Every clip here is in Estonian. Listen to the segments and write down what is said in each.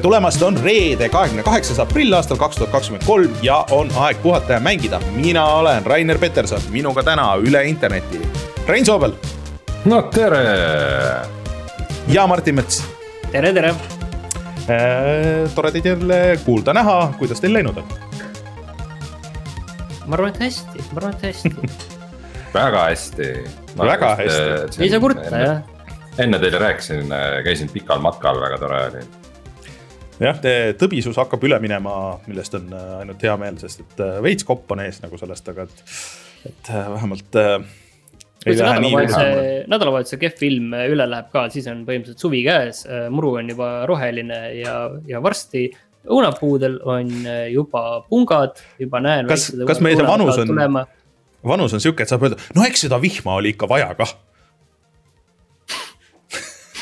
tere tulemast, on reede, kahekümne kaheksas aprill aastal kaks tuhat kakskümmend kolm ja on aeg puhata ja mängida. mina olen Rainer Peterson, minuga täna üle interneti Rein Soobel no tere. ja Martin Mets. tere, tere äh,. tore teid jälle kuulda-näha, kuidas teil läinud on? ma arvan, et hästi, ma arvan, et hästi väga hästi. väga hästi. ei saa kurta jah enne teile rääkisin, käisin pikal matkal, väga tore oli jah, tõbisus hakkab üle minema, millest on äh, ainult hea meel, sest et äh, veits kopp on ees nagu sellest, aga et, et äh, vähemalt äh,. nädalavahetuse, nädalavahetuse kehv ilm üle läheb ka, siis on põhimõtteliselt suvi käes, muru on juba roheline ja, ja varsti õunapuudel on juba pungad, juba näen. kas, kas meie see vanus on, vanus on sihuke, et saab öelda, no eks seda vihma oli ikka vaja kah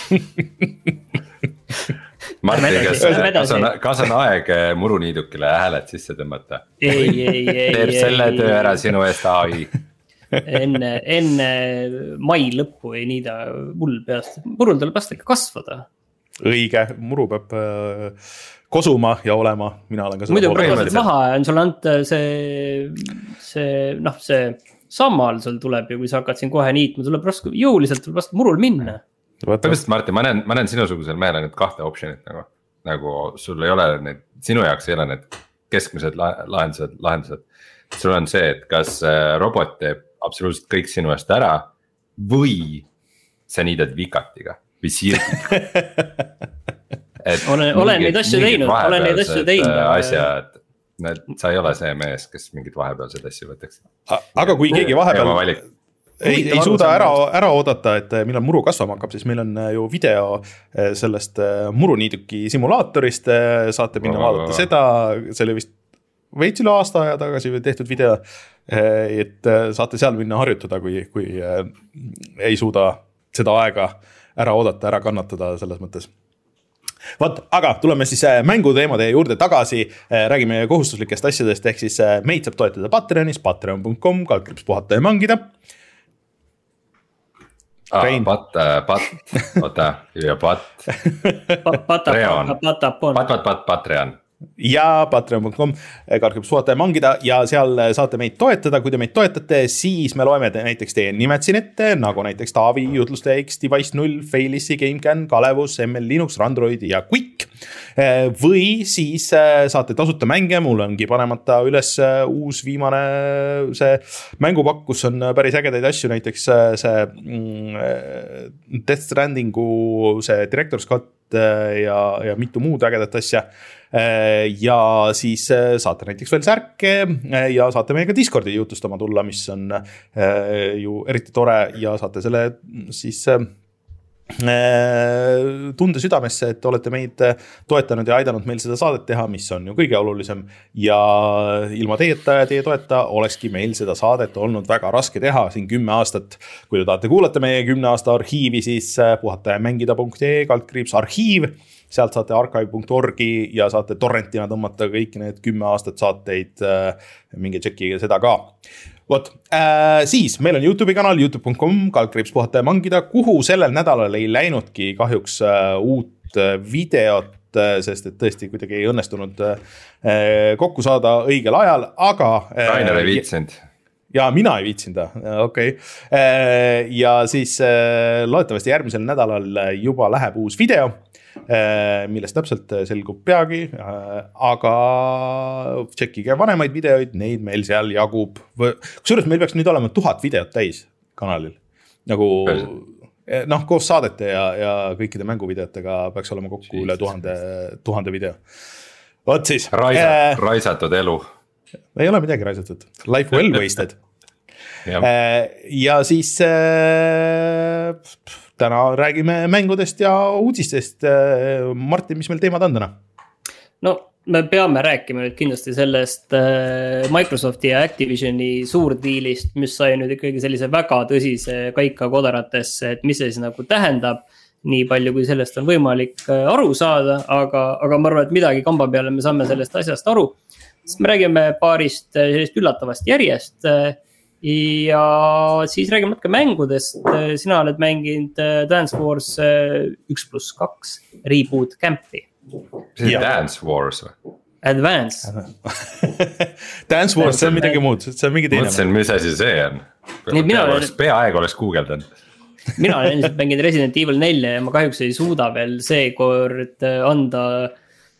Martin, kas, kas on, kas on aeg eh, muruniidukile hääled sisse tõmmata? ei, ei, ei. teeb selle töö ära sinu eest ai enne, enne mai lõppu ei niida muld peast, murul tuleb lasta ikka kasvada. õige, muru peab äh, kosuma ja olema, mina olen ka. muidu praegu maha on sul anda see, see noh, see sammal sul tuleb ju, kui sa hakkad siin kohe niitma, tuleb raske, jõuliselt tuleb raske murul minna põhimõtteliselt Martin, ma näen, ma näen sinusugusel mehel ainult kahte optsioonit nagu, nagu sul ei ole need, sinu jaoks ei ole need keskmised lahendused, lahendused. sul on see, et kas äh, robot teeb absoluutselt kõik sinu eest ära või sa niidad vikatiga või sirgiga olen, olen neid asju teinud, olen neid asju teinud. Äh, asjad, sa ei ole see mees, kes mingeid vahepealseid asju võtaks. aga kui keegi vahepeal ei, ei suuda ära, ära oodata, et eh, millal muru kasvama hakkab, siis meil on eh, ju video eh, sellest muruniiduki simulaatorist, saate minna oh. vaadata seda, see oli vist veits üle aasta aja tagasi tehtud video. et saate seal minna harjutada, kui, kui ei suuda seda aega ära oodata, ära kannatada selles mõttes vot, aga tuleme siis mänguteemade juurde tagasi, räägime kohustuslikest asjadest, ehk siis meid saab toetada Patreonis, patreon.com, kaldkriips puhata ja mangida Ah, pat, pat, oota, ja pat. Pat, pat, pat, pat, pat, Patreon ja patreon.com, kardkriips puhata ja mangida ja seal saate meid toetada, kui te meid toetate, siis me loeme te näiteks teie nimed siin ette, nagu näiteks Taavi, Jutluste X, Device null, Failissi, GameCAN, Kalevus, ML Linux, Android ja Quick. või siis saate tasuta mänge, mul ongi panemata üles uus viimane see mängupakk, kus on päris ägedaid asju, näiteks see mm, Death Strandingu see Director's Cut ja, ja mitu muud ägedat asja ja siis äh, saate näiteks veel särke äh, ja saate meiega Discordi jutustama tulla, mis on ju eriti tore ja saate selle siis tunde südamesse, et olete meid toetanud ja aidanud meil seda saadet teha, mis on ju kõige olulisem. ja ilma teieta ja teie toeta olekski meil seda saadet olnud väga raske teha siin kümme aastat. kui te tahate kuulata meie kümne aasta arhiivi, siis puhata ja mängida.ee kaldkriips arhiiv sealt saate archive.org-i ja saate torrentina tõmmata kõik need kümme aastat saateid äh,. minge tšekkige seda ka. vot äh,, siis meil on Youtube'i kanal, Youtube.com, kaldkriips puhata ja mangida, kuhu sellel nädalal ei läinudki kahjuks äh, uut äh, videot äh, sest et tõesti kuidagi ei õnnestunud äh, kokku saada õigel ajal, aga äh,. Rainer ei viitsinud ja mina ei viitsinud, okei okay.. ja siis loodetavasti järgmisel nädalal juba läheb uus video Äh, millest täpselt äh, selgub peagi, äh, aga tšekkige vanemaid videoid, neid meil seal jagub. kusjuures meil peaks nüüd olema tuhat videot täis kanalil, nagu noh, koos saadete ja, ja kõikide mänguvideotega peaks olema kokku Jesus. üle tuhande, tuhande video. vot siis Raisa, äh,. raisatud elu. ei ole midagi raisatud, life well wasted ja siis äh, täna räägime mängudest ja uudistest. Martin, mis meil teemad on täna? no me peame rääkima nüüd kindlasti sellest äh, Microsofti ja Activisioni suurdiilist, mis sai nüüd ikkagi sellise väga tõsise kaika kodaratesse, et mis see siis nagu tähendab. nii palju, kui sellest on võimalik äh, aru saada, aga, aga ma arvan, et midagi kamba peale me saame sellest asjast aru. sest me räägime paarist äh, sellist üllatavast järjest ja siis räägime natuke mängudest, sina oled mänginud äh, Dance Wars äh, üks pluss kaks reboot camp'i. see on Dance Wars või? Advance, Dance Wars, see on midagi muud, see on mingi teine. mõtlesin, mis asi see on. Mina oleks, peaaegu oleks guugeldanud. mina olen endiselt mänginud Resident Evil nelja ja ma kahjuks ei suuda veel seekord äh, anda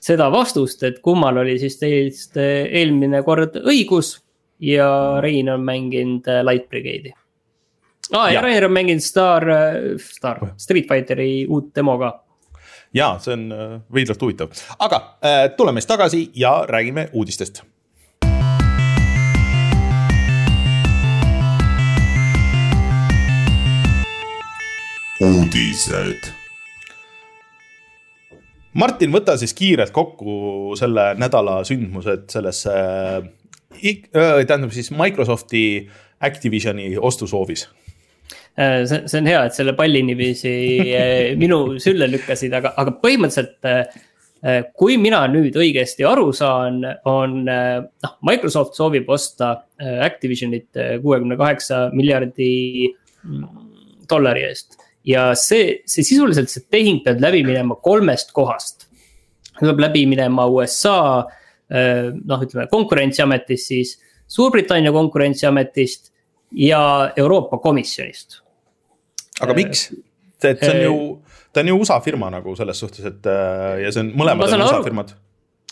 seda vastust, et kummal oli siis teist eelmine kord õigus ja Rein on mänginud äh, Light Brigade'i. aa ja. Rein on mänginud Star, Star, Street Fighteri uut demo ka. ja see on äh, veidralt huvitav, aga äh, tuleme siis tagasi ja räägime uudistest. uudised. Martin, võta siis kiirelt kokku selle nädala sündmused sellesse äh,, tähendab siis Microsofti Activisioni ostusoovis. Äh, see, see on hea, et selle palli niiviisi äh, minu sülle lükkasid, aga, aga põhimõtteliselt äh, kui mina nüüd õigesti aru saan, on noh, Microsoft soovib osta Activisionit kuuekümne kaheksa miljardi mm, dollari eest. ja see, see sisuliselt see tehing peab läbi minema kolmest kohast. peab läbi minema USA noh, ütleme konkurentsiametist siis, Suurbritannia konkurentsiametist ja Euroopa Komisjonist aga miks? see, et see on ju, ta on ju USA firma nagu selles suhtes, et äh, ja see on, mõlemad on USA aru. firmad.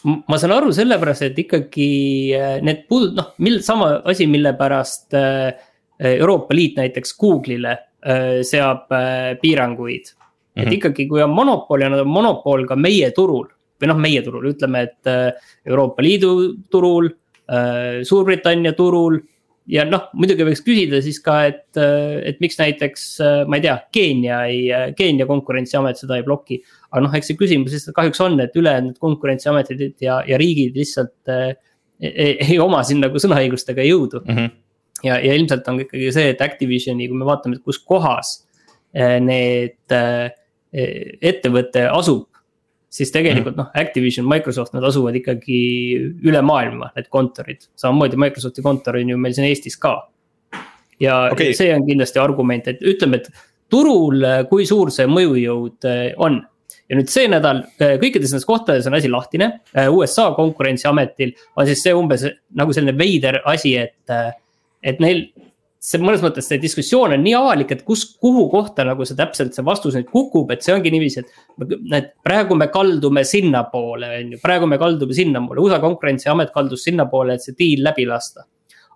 Ma saan aru sellepärast, et ikkagi äh, need puudut-, noh, mil-, sama asi, mille pärast äh, Euroopa Liit näiteks Google'ile äh, seab äh, piiranguid. et Mhm. ikkagi, kui on monopol ja nad on monopol ka meie turul või noh, meie turul, ütleme, et äh, Euroopa Liidu turul, Suurbritannia turul. ja noh, muidugi võiks küsida siis ka, et, et miks näiteks, ma ei tea, Keenia ei, Keenia konkurentsiamet seda ei ploki. aga noh, eks see küsimus lihtsalt kahjuks on, et ülejäänud konkurentsiametid ja, ja riigid lihtsalt äh, ei, ei oma siin nagu sõnaõigust ega jõudu. Mhm. ja, ja ilmselt on ikkagi see, et Activisioni, kui me vaatame, et kus kohas need eh, ettevõte asub. Siis tegelikult noh, Activision, Microsoft, nad asuvad ikkagi üle maailma, need kontorid, samamoodi Microsofti kontor on ju meil siin Eestis ka. ja okay. see on kindlasti argument, et ütleme, et turul, kui suur see mõjujõud eh, on ja nüüd see nädal eh, kõikides nendes kohtades on asi lahtine. USA konkurentsiametil on siis see umbes nagu selline veider asi, et, et neil. See mõnes mõttes see diskussioon on nii avalik, et kus, kuhu kohta nagu see täpselt see vastus nüüd kukub, et see ongi niiviisi, et. et praegu me kaldume sinnapoole, on ju, praegu me kaldume sinnapoole, USA konkurentsiamet kaldus sinnapoole, et see diil läbi lasta.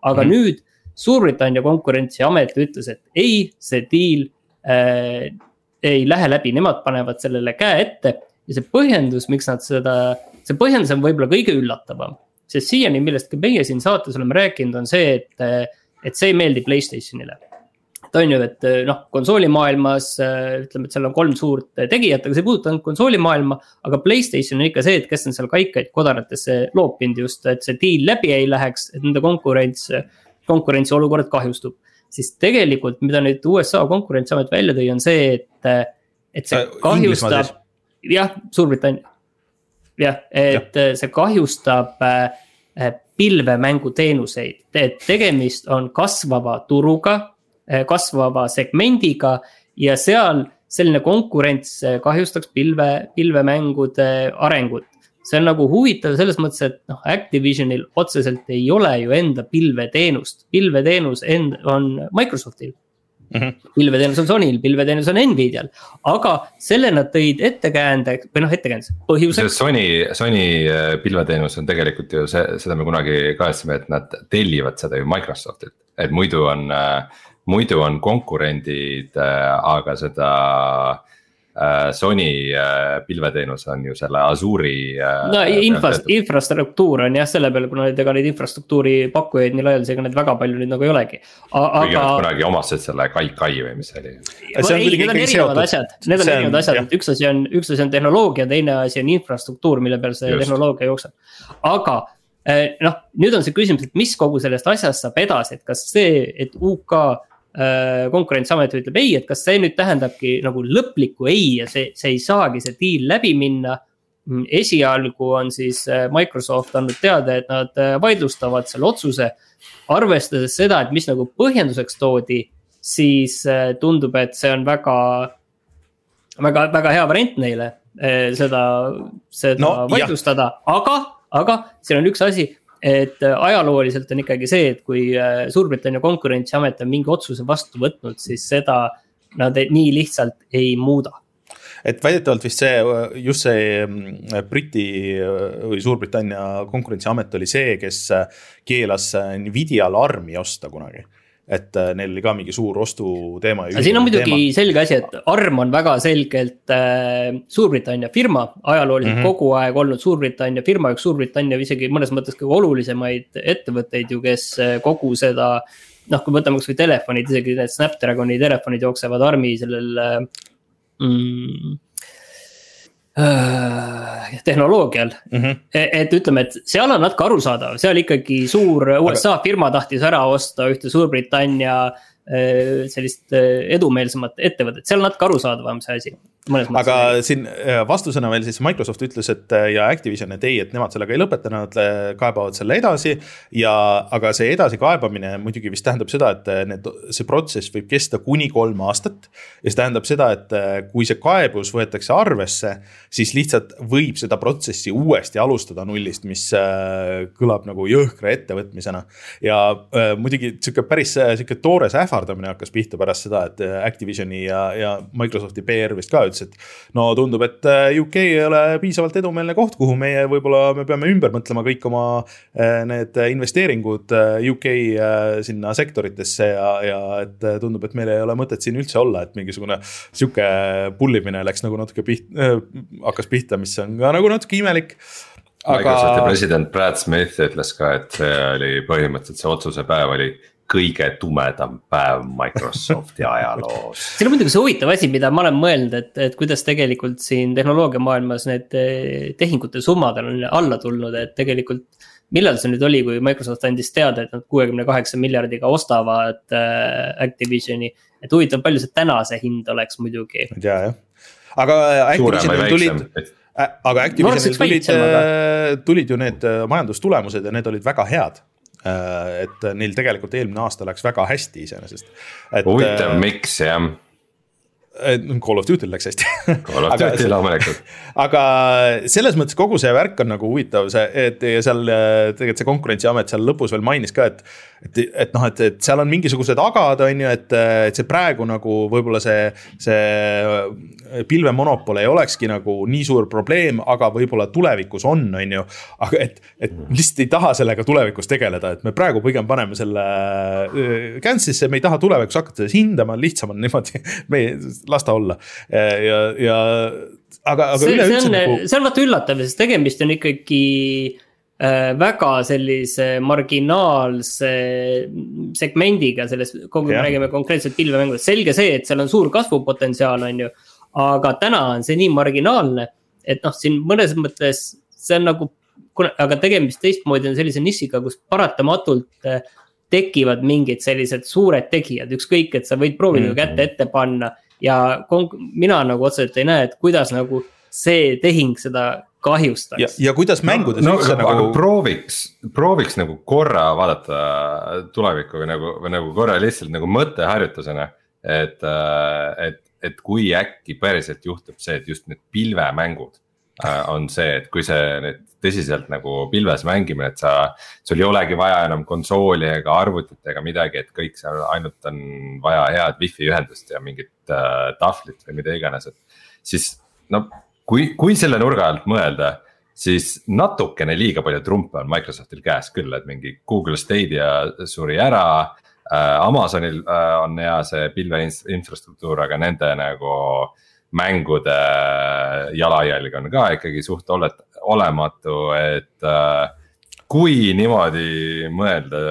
aga mm. nüüd Suurbritannia konkurentsiamet ütles, et ei, see diil äh, ei lähe läbi, nemad panevad sellele käe ette ja see põhjendus, miks nad seda, see põhjendus on võib-olla kõige üllatavam. sest siiani, millest ka meie siin saates oleme rääkinud, on see, et, et see ei meeldi Playstationile. et on ju, et noh, konsoolimaailmas ütleme, et seal on kolm suurt tegijat, aga see ei puuduta ainult konsoolimaailma. aga Playstation on ikka see, et kes on seal kaikaid kodaratesse loopinud just, et see diil läbi ei läheks, et nende konkurents, konkurentsiolukord kahjustub siis tegelikult, mida nüüd USA konkurentsiamet välja tõi, on see, et, et see Äh, kahjustab, jah, Suurbritannia. jah, et ja. see kahjustab pilvemänguteenuseid, et tegemist on kasvava turuga, kasvava segmendiga ja seal selline konkurents äh, kahjustaks pilve, pilvemängude arengut. See on nagu huvitav selles mõttes, et noh, Activisionil otseselt ei ole ju enda pilveteenust, pilveteenus end- on Microsoftil Mhm. pilveteenus on Sonyl, pilveteenus on Nvidial, aga selle nad tõid ettekäände või noh, ettekäändeks, põhjuseks. Sony, Sony äh, pilveteenus on tegelikult ju see, seda me kunagi kajastasime, et nad tellivad seda ju Microsoftilt, et muidu on, muidu on konkurendid, aga seda äh, Sony äh, pilveteenus on ju selle Azure'i. no infra, infrastruktuur on jah selle peale, kuna ega neid infrastruktuuri pakkujaid nii laialdaselt, ega neid väga palju nüüd nagu ei olegi. kuigi nad aga kunagi omastasid selle Kaikai või mis see oli. ei, need on erinevad seotud. asjad, need on erinevad asjad et üks asi on, üks asi on tehnoloogia, teine asi on infrastruktuur, mille peal see Just. tehnoloogia jookseb. aga noh, nüüd on see küsimus, et mis kogu sellest asjast saab edasi, et kas see, et UK konkurentsiamet ütleb ei, et kas see nüüd tähendabki nagu lõplikku ei ja see, see ei saagi see diil läbi minna. esialgu on siis eh, Microsoft andnud teada, et nad eh, vaidlustavad selle otsuse. arvestades seda, et mis nagu põhjenduseks toodi, siis tundub, et see on väga väga, väga hea variant neile seda seda no, vaidlustada, aga, aga siin on üks asi et ajalooliselt on ikkagi see, et kui Suurbritannia konkurentsiamet on mingi otsuse vastu võtnud, siis seda nad nii lihtsalt ei muuda. Et väidetavalt vist see, just see mm, Briti või Suurbritannia konkurentsiamet oli see, kes keelas Nvidial ARM-i osta kunagi et neil oli ka mingi suur ostuteema. siin on muidugi teema. selge asi, et ARM on väga selgelt äh, Suurbritannia firma, ajalooliselt mm -hmm. kogu aeg olnud Suurbritannia firma, üks Suurbritannia isegi mõnes mõttes kõige olulisemaid ettevõtteid ju, kes kogu seda noh, kui võtame kasvõi telefonid, isegi need Snapdragoni telefonid jooksevad ARM-i sellel mm, äh, tehnoloogial mm. -hmm. et ütleme, et seal on natuke arusaadav, seal ikkagi suur USA Aga... firma tahtis ära osta ühte Suurbritannia äh, sellist äh, edumeelsemat ettevõtet, seal on natuke arusaadavam see asi aga siin äh, vastusena veel siis Microsoft ütles, et äh, ja Activision, et ei, et nemad sellega ei lõpeta, nad äh, kaebavad selle edasi. ja, aga see edasikaebamine muidugi vist tähendab seda, et need, see protsess võib kesta kuni kolm aastat. ja see tähendab seda, et kui see kaebus võetakse arvesse, siis lihtsalt võib seda protsessi uuesti alustada nullist, mis kõlab nagu jõhkra ettevõtmisena. ja muidugi sihuke päris sihuke toores ähvardamine hakkas pihta pärast seda, et Activisioni ja, ja Microsofti PR vist ka ütles et no tundub, et äh, UK ei ole piisavalt edumeelne koht, kuhu meie võib-olla me peame ümber mõtlema kõik oma äh, need investeeringud äh, UK sinna sektoritesse ja, ja et tundub, et meil ei ole mõtet siin üldse olla, et mingisugune sihuke pullimine läks nagu natuke pihta, hakkas pihta, mis on ka nagu natuke imelik aga. Microsofti president Brad Smith ütles ka, et see oli põhimõtteliselt see otsuse päev oli kõige tumedam päev Microsofti ajaloos. siin on muidugi see huvitav asi, mida ma olen mõelnud, et, et kuidas tegelikult siin tehnoloogiamaailmas need eh, tehingute summad on alla tulnud, et tegelikult. millal see nüüd oli, kui Microsoft andis teada, et nad kuuekümne kaheksa miljardiga ostavad äh, Activisioni. et huvitav, palju see täna see hind oleks muidugi. ei tea jah, aga Activisionil tulid aga Activisionil tulid, tulid ju need majandustulemused ja need olid väga head Äh, et neil tegelikult eelmine aasta läks väga hästi iseenesest. huvitav, äh, miks jah Call of Duty'l läks hästi Call of Duty loomulikult. aga selles mõttes kogu see värk on nagu huvitav, see, et ja seal tegelikult see konkurentsiamet seal lõpus veel mainis ka, et. Et, et noh, et, et seal on mingisugused agad, on ju, et, et see praegu nagu võib-olla see, see pilvemonopol ei olekski nagu nii suur probleem, aga võib-olla tulevikus on, on ju. aga et, et lihtsalt ei taha sellega tulevikus tegeleda, et me praegu pigem paneme selle cancel'isse, me ei taha tulevikus hakata hindama, lihtsam on niimoodi me las ta olla ja, ja aga, aga üleüldse nagu. see on vaata üllatav, sest tegemist on ikkagi äh, väga sellise marginaalse segmendiga selles, kogu me räägime konkreetselt pilvemängudest, selge see, et seal on suur kasvupotentsiaal, on ju. aga täna on see nii marginaalne, et noh, siin mõnes mõttes see on nagu, aga tegemist teistmoodi on sellise nišiga, kus paratamatult äh, tekivad mingid sellised suured tegijad, ükskõik, et sa võid proovida mm -hmm. kätte ette panna ja mina nagu otseselt ei näe, et kuidas nagu see tehing seda kahjustaks. ja, ja kuidas mängudes no, üldse no, nagu. prooviks, prooviks nagu korra vaadata tulevikku või nagu, või nagu korra lihtsalt nagu mõtteharjutusena. et, äh, et, et kui äkki päriselt juhtub see, et just need pilvemängud äh, on see, et kui see nüüd tõsiselt nagu pilves mängimine, et sa, sul ei olegi vaja enam konsooli ega arvutit ega midagi, et kõik seal ainult on vaja head wifi ühendust ja mingit äh, tahvlit või mida iganes, et. siis no kui, kui selle nurga alt mõelda, siis natukene liiga palju trumpe on Microsoftil käes küll, et mingi Google Stadia suri ära äh,. Amazonil äh, on hea see pilve infrastruktuur, aga nende nagu mängude jalajälg on ka ikkagi suht olet-, olematu, et äh, kui niimoodi mõelda,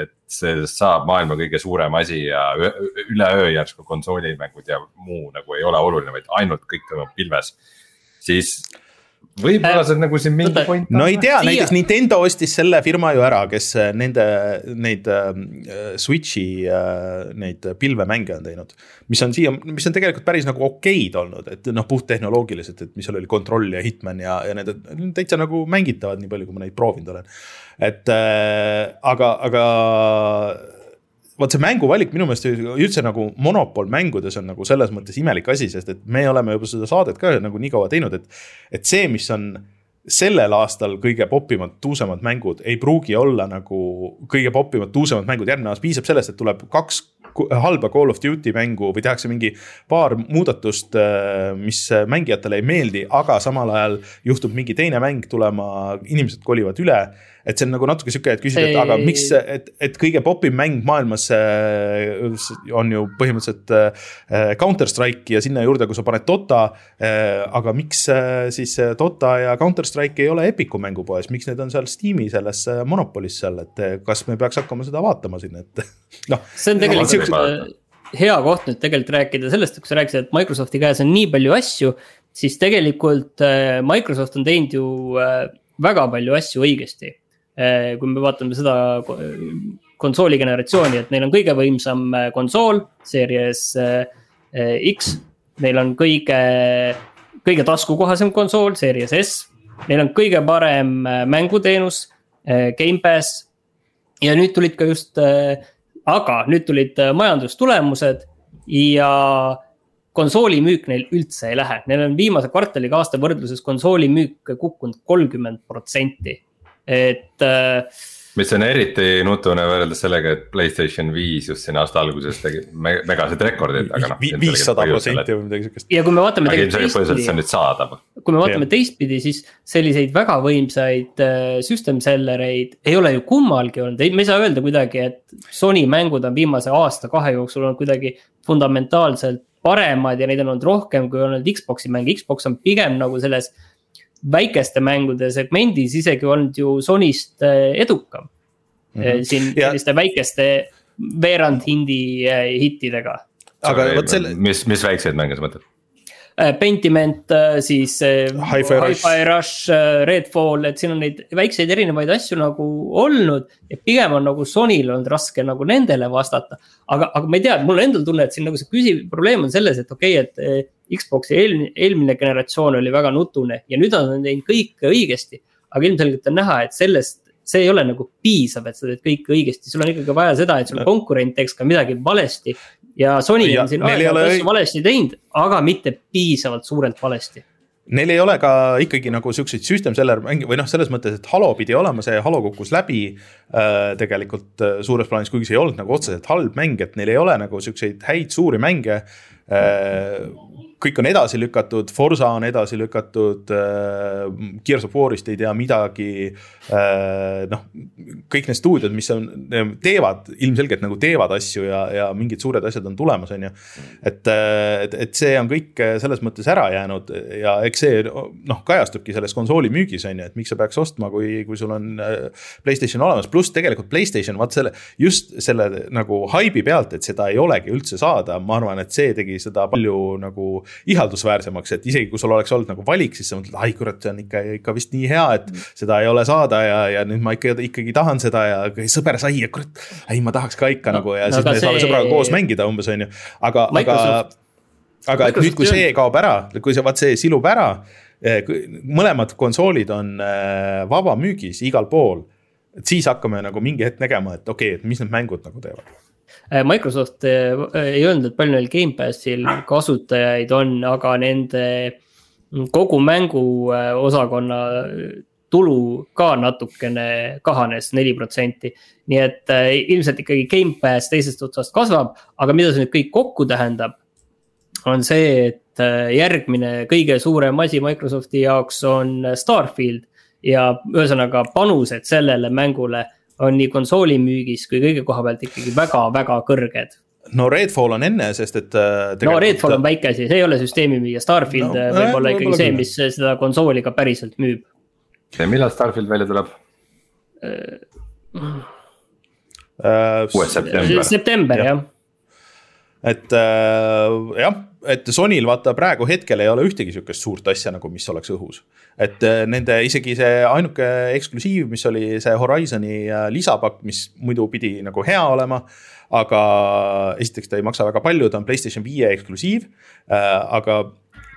et sellest saab maailma kõige suurem asi ja üleöö järsku konsoolimängud ja muu nagu ei ole oluline, vaid ainult kõik toimub pilves. Siis võib-olla see on nagu siin mingi point. no ei tea, näiteks Nintendo ostis selle firma ju ära, kes äh, nende, neid äh, Switch'i äh, neid pilvemänge on teinud. mis on siia, mis on tegelikult päris nagu okeid olnud, et noh, puhttehnoloogiliselt, et mis seal oli Control ja Hitman ja, ja need täitsa nagu mängitavad, nii palju, kui ma neid proovinud olen. et äh, aga, aga vot see mänguvalik minu meelest üldse nagu monopol mängudes on nagu selles mõttes imelik asi, sest et me oleme juba seda saadet ka nagu nii kaua teinud, et. et see, mis on sellel aastal kõige popimad, tuusemad mängud ei pruugi olla nagu kõige popimad, tuusemad mängud järgmine aasta, piisab sellest, et tuleb kaks halba Call of Duty mängu või tehakse mingi paar muudatust, äh, mis mängijatele ei meeldi, aga samal ajal juhtub mingi teine mäng tulema, inimesed kolivad üle et see on nagu natuke sihuke, et küsida, et aga miks, et, et kõige popim mäng maailmas äh, on ju põhimõtteliselt äh, Counter Strike ja sinna juurde, kui sa paned Dota. aga miks siis Dota ja Counter Strike ei ole Epicu mängupoes, miks need on seal Steam'i selles Monopolis seal, et kas me peaks hakkama seda vaatama siin, et noh. see on tegelikult no, hea koht nüüd tegelikult rääkida sellest, kui sa rääkisid, et Microsofti käes on nii palju asju, siis tegelikult äh, Microsoft on teinud ju äh, väga palju asju õigesti. Äh, kui me vaatame seda konsooli generatsiooni, et neil on kõige võimsam konsool, Series X. Neil on kõige, kõige taskukohasem konsool, Series S. Neil on kõige parem mänguteenus, Gamepass. ja nüüd tulid ka just aga nüüd tulid majandustulemused ja konsooli müük neil üldse ei lähe, neil on viimase kvartaliga aasta võrdluses konsooli müük kukkunud kolmkümmend protsenti, et äh, mis on eriti nutune võrreldes sellega, et Playstation viis just siin aasta alguses tegi megased rekordid, aga noh. viissada protsenti või midagi siukest. ja kui me vaatame. aga ilmselgelt põhjusel, et see on nüüd saadav. kui me vaatame teistpidi, siis selliseid väga võimsaid äh, system seller eid ei ole ju kummalgi olnud, me ei saa öelda kuidagi, et Sony mängud on viimase aasta-kahe jooksul olnud kuidagi fundamentaalselt paremad ja neid on olnud rohkem, kui on olnud Xbox'i mänge, Xbox on pigem nagu selles väikeste mängude segmendis isegi olnud ju Sonyst äh, edukam mm. -hmm. siin ja... selliste väikeste veerand hindi äh, hittidega. aga vot selle. mis, mis väikseid mänge sa mõtled? Pentiment, siis Hi-Fi Rush, Hi Rush, Redfall, et siin on neid väikseid erinevaid asju nagu olnud. ja pigem on nagu Sonyl olnud raske nagu nendele vastata. aga, aga ma ei tea, mul on endal tunne, et siin nagu see küsiv, probleem on selles, et okei okay,, et Xbox'i eelmine, eelmine generatsioon oli väga nutune ja nüüd on nad teinud kõike õigesti. aga ilmselgelt on näha, et sellest, see ei ole nagu piisav, et sa teed kõike õigesti, sul on ikkagi vaja seda, et sul konkurent teeks ka midagi valesti. Ja Sony ja, on siin aeg-ajalt asju valesti teinud, aga mitte piisavalt suurelt valesti. Neil ei ole ka ikkagi nagu siukseid system seller mänge või noh, selles mõttes, et Halo pidi olema, see Halo kukkus läbi äh, tegelikult äh, suures plaanis, kuigi see ei olnud nagu otseselt halb mäng, et neil ei ole nagu siukseid häid suuri mänge äh, kõik on edasi lükatud, Forsa on edasi lükatud äh,, Gears of War'ist ei tea midagi äh,. noh, kõik need stuudiod, mis on, teevad ilmselgelt nagu teevad asju ja, ja mingid suured asjad on tulemas, on ju. et, et, et see on kõik selles mõttes ära jäänud ja eks see noh, kajastubki selles konsooli müügis on ju, et miks sa peaks ostma, kui, kui sul on äh, Playstation olemas, pluss tegelikult Playstation, vaat selle, just selle nagu haibi pealt, et seda ei olegi üldse saada, ma arvan, et see tegi seda palju nagu ihaldusväärsemaks, et isegi kui sul oleks olnud nagu valik, siis sa mõtled, ai kurat, see on ikka, ikka vist nii hea, et seda ei ole saada ja, ja nüüd ma ikka ikkagi tahan seda ja sõber sai ja kurat, ei, ma tahaks ka ikka no, nagu ja no, siis me see... saame sõbraga koos mängida umbes, on ju, aga, aga. aga et nüüd, kui see kaob ära, kui see, vaat see silub ära, eh, mõlemad konsoolid on eh, vabamüügis igal pool et siis hakkame nagu mingi hetk nägema, et okei okay,, et mis need mängud nagu teevad Microsoft äh, ei öelnud, et palju neil Gamepassil kasutajaid on, aga nende kogu mänguosakonna äh, tulu ka natukene kahanes neli protsenti. nii et ilmselt ikkagi Gamepass teisest otsast kasvab, aga mida see nüüd kõik kokku tähendab? on see, et järgmine kõige suurem asi Microsofti jaoks on Starfield ja ühesõnaga panused sellele mängule on nii konsooli müügis kui kõige koha pealt ikkagi väga-väga kõrged no Redfall on enne, sest et. Äh, no Redfall on väike asi, see ei ole süsteemi müüa, Starfield no, äh, võib olla ikkagi see, mis seda konsooli ka päriselt müüb. ja millal Starfield välja tuleb uh,? kuues september. september jah et äh, jah, et Sonyl vaata praegu hetkel ei ole ühtegi sihukest suurt asja nagu, mis oleks õhus. et äh, nende isegi see ainuke eksklusiiv, mis oli see Horizon'i äh, lisapakk, mis muidu pidi nagu hea olema. aga esiteks ta ei maksa väga palju, ta on Playstation viie eksklusiiv äh,, aga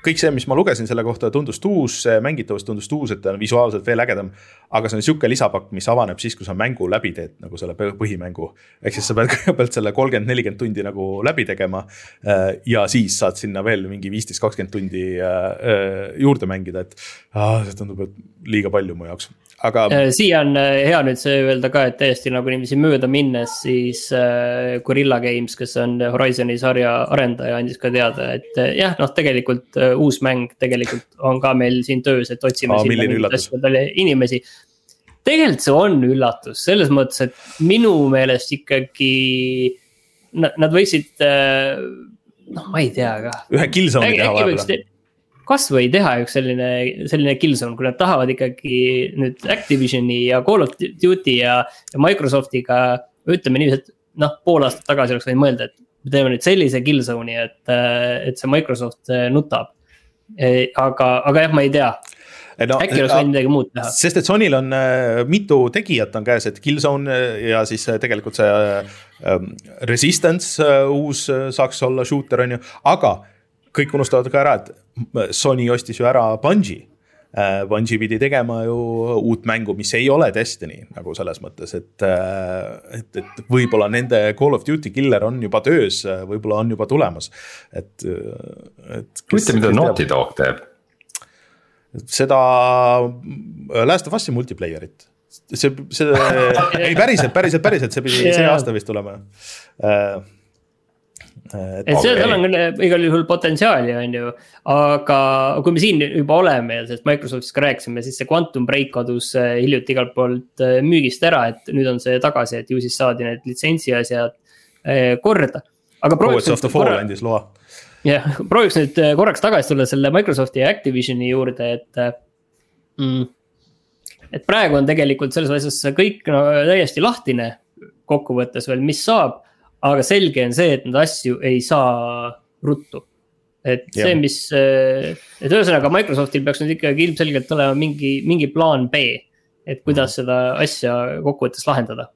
kõik see, mis ma lugesin selle kohta, tundus uus, mängitavus tundus uus, et ta on visuaalselt veel ägedam. aga see on sihuke lisapakk, mis avaneb siis, kui sa mängu läbi teed nagu selle põhimängu. ehk siis sa pead kõigepealt selle kolmkümmend, nelikümmend tundi nagu läbi tegema. Äh, ja siis saad sinna veel mingi viisteist, kakskümmend tundi äh, äh, juurde mängida, et ah, see tundub, et liiga palju mu jaoks aga. Äh, siia on äh, hea nüüd see öelda ka, et täiesti nagu niiviisi mööda minnes, siis äh, Gorilla Games, kes on Horizon'i sarja arendaja, andis ka teada, et jah, noh, tegelikult uus mäng tegelikult on ka meil siin töös, et otsime asjadele inimesi. tegelikult see on üllatus selles mõttes, et minu meelest ikkagi nad, nad võiksid, noh, ma ei tea ka. ühe killzone'i teha vahepeal kasvõi teha üks selline, selline killzone, kui nad tahavad ikkagi nüüd Activisioni ja Call of Duty ja, ja Microsoftiga. ütleme niiviisi, et noh, pool aastat tagasi oleks võinud mõelda, et me teeme nüüd sellise killzone'i, et, et see Microsoft nutab. E, aga, aga jah, ma ei tea no, äkki oleks võinud midagi muud teha. sest et Sonyl on äh, mitu tegijat on käes, et Killzone äh, ja siis äh, tegelikult see äh, Resistance äh, uus äh, saaks olla shooter on ju, aga kõik unustavad ka ära, et Sony ostis ju ära Bungi. Äh, Bungi pidi tegema ju uut mängu, mis ei ole Destiny nagu selles mõttes, et, äh, et, et võib-olla nende Call of Duty killer on juba töös, võib-olla on juba tulemas, et, et. huvitav, mida Naughty Dog teeb? seda Last of Us'i multiplayer'it see, see ei päriselt, päriselt, päriselt, see pidi see aasta vist tulema uh, et okay. seal on küll igal juhul potentsiaali, on ju. aga kui me siin juba oleme ja sellest Microsoftist ka rääkisime, siis see Quantum Break kadus äh, hiljuti igalt poolt äh, müügist ära, et nüüd on see tagasi, et ju siis saadi need litsentsi asjad äh, korda. aga prooviks. Fall andis loa. jah, prooviks nüüd korraks tagasi tulla selle Microsofti ja Activisioni juurde, et mm,. et praegu on tegelikult selles asjas kõik no täiesti lahtine kokkuvõttes veel, mis saab aga selge on see, et neid asju ei saa ruttu. et see, mis, eh, et ühesõnaga Microsoftil peaks nüüd ikkagi ilmselgelt olema mingi, mingi plaan B. et kuidas mhm. seda asja kokkuvõttes lahendada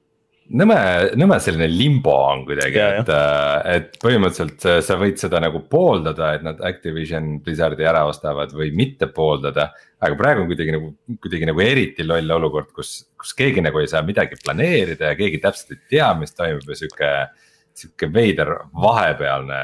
nõme, nõme selline limbo on kuidagi, et, äh, et põhimõtteliselt sa võid seda nagu pooldada, et nad Activision Blizzardi ära ostavad või mitte pooldada. aga praegu on kuidagi nagu, kuidagi nagu eriti loll olukord, kus, kus keegi nagu ei saa midagi planeerida ja keegi täpselt ei tea, mis toimub ja sihuke sihuke veider vahepealne.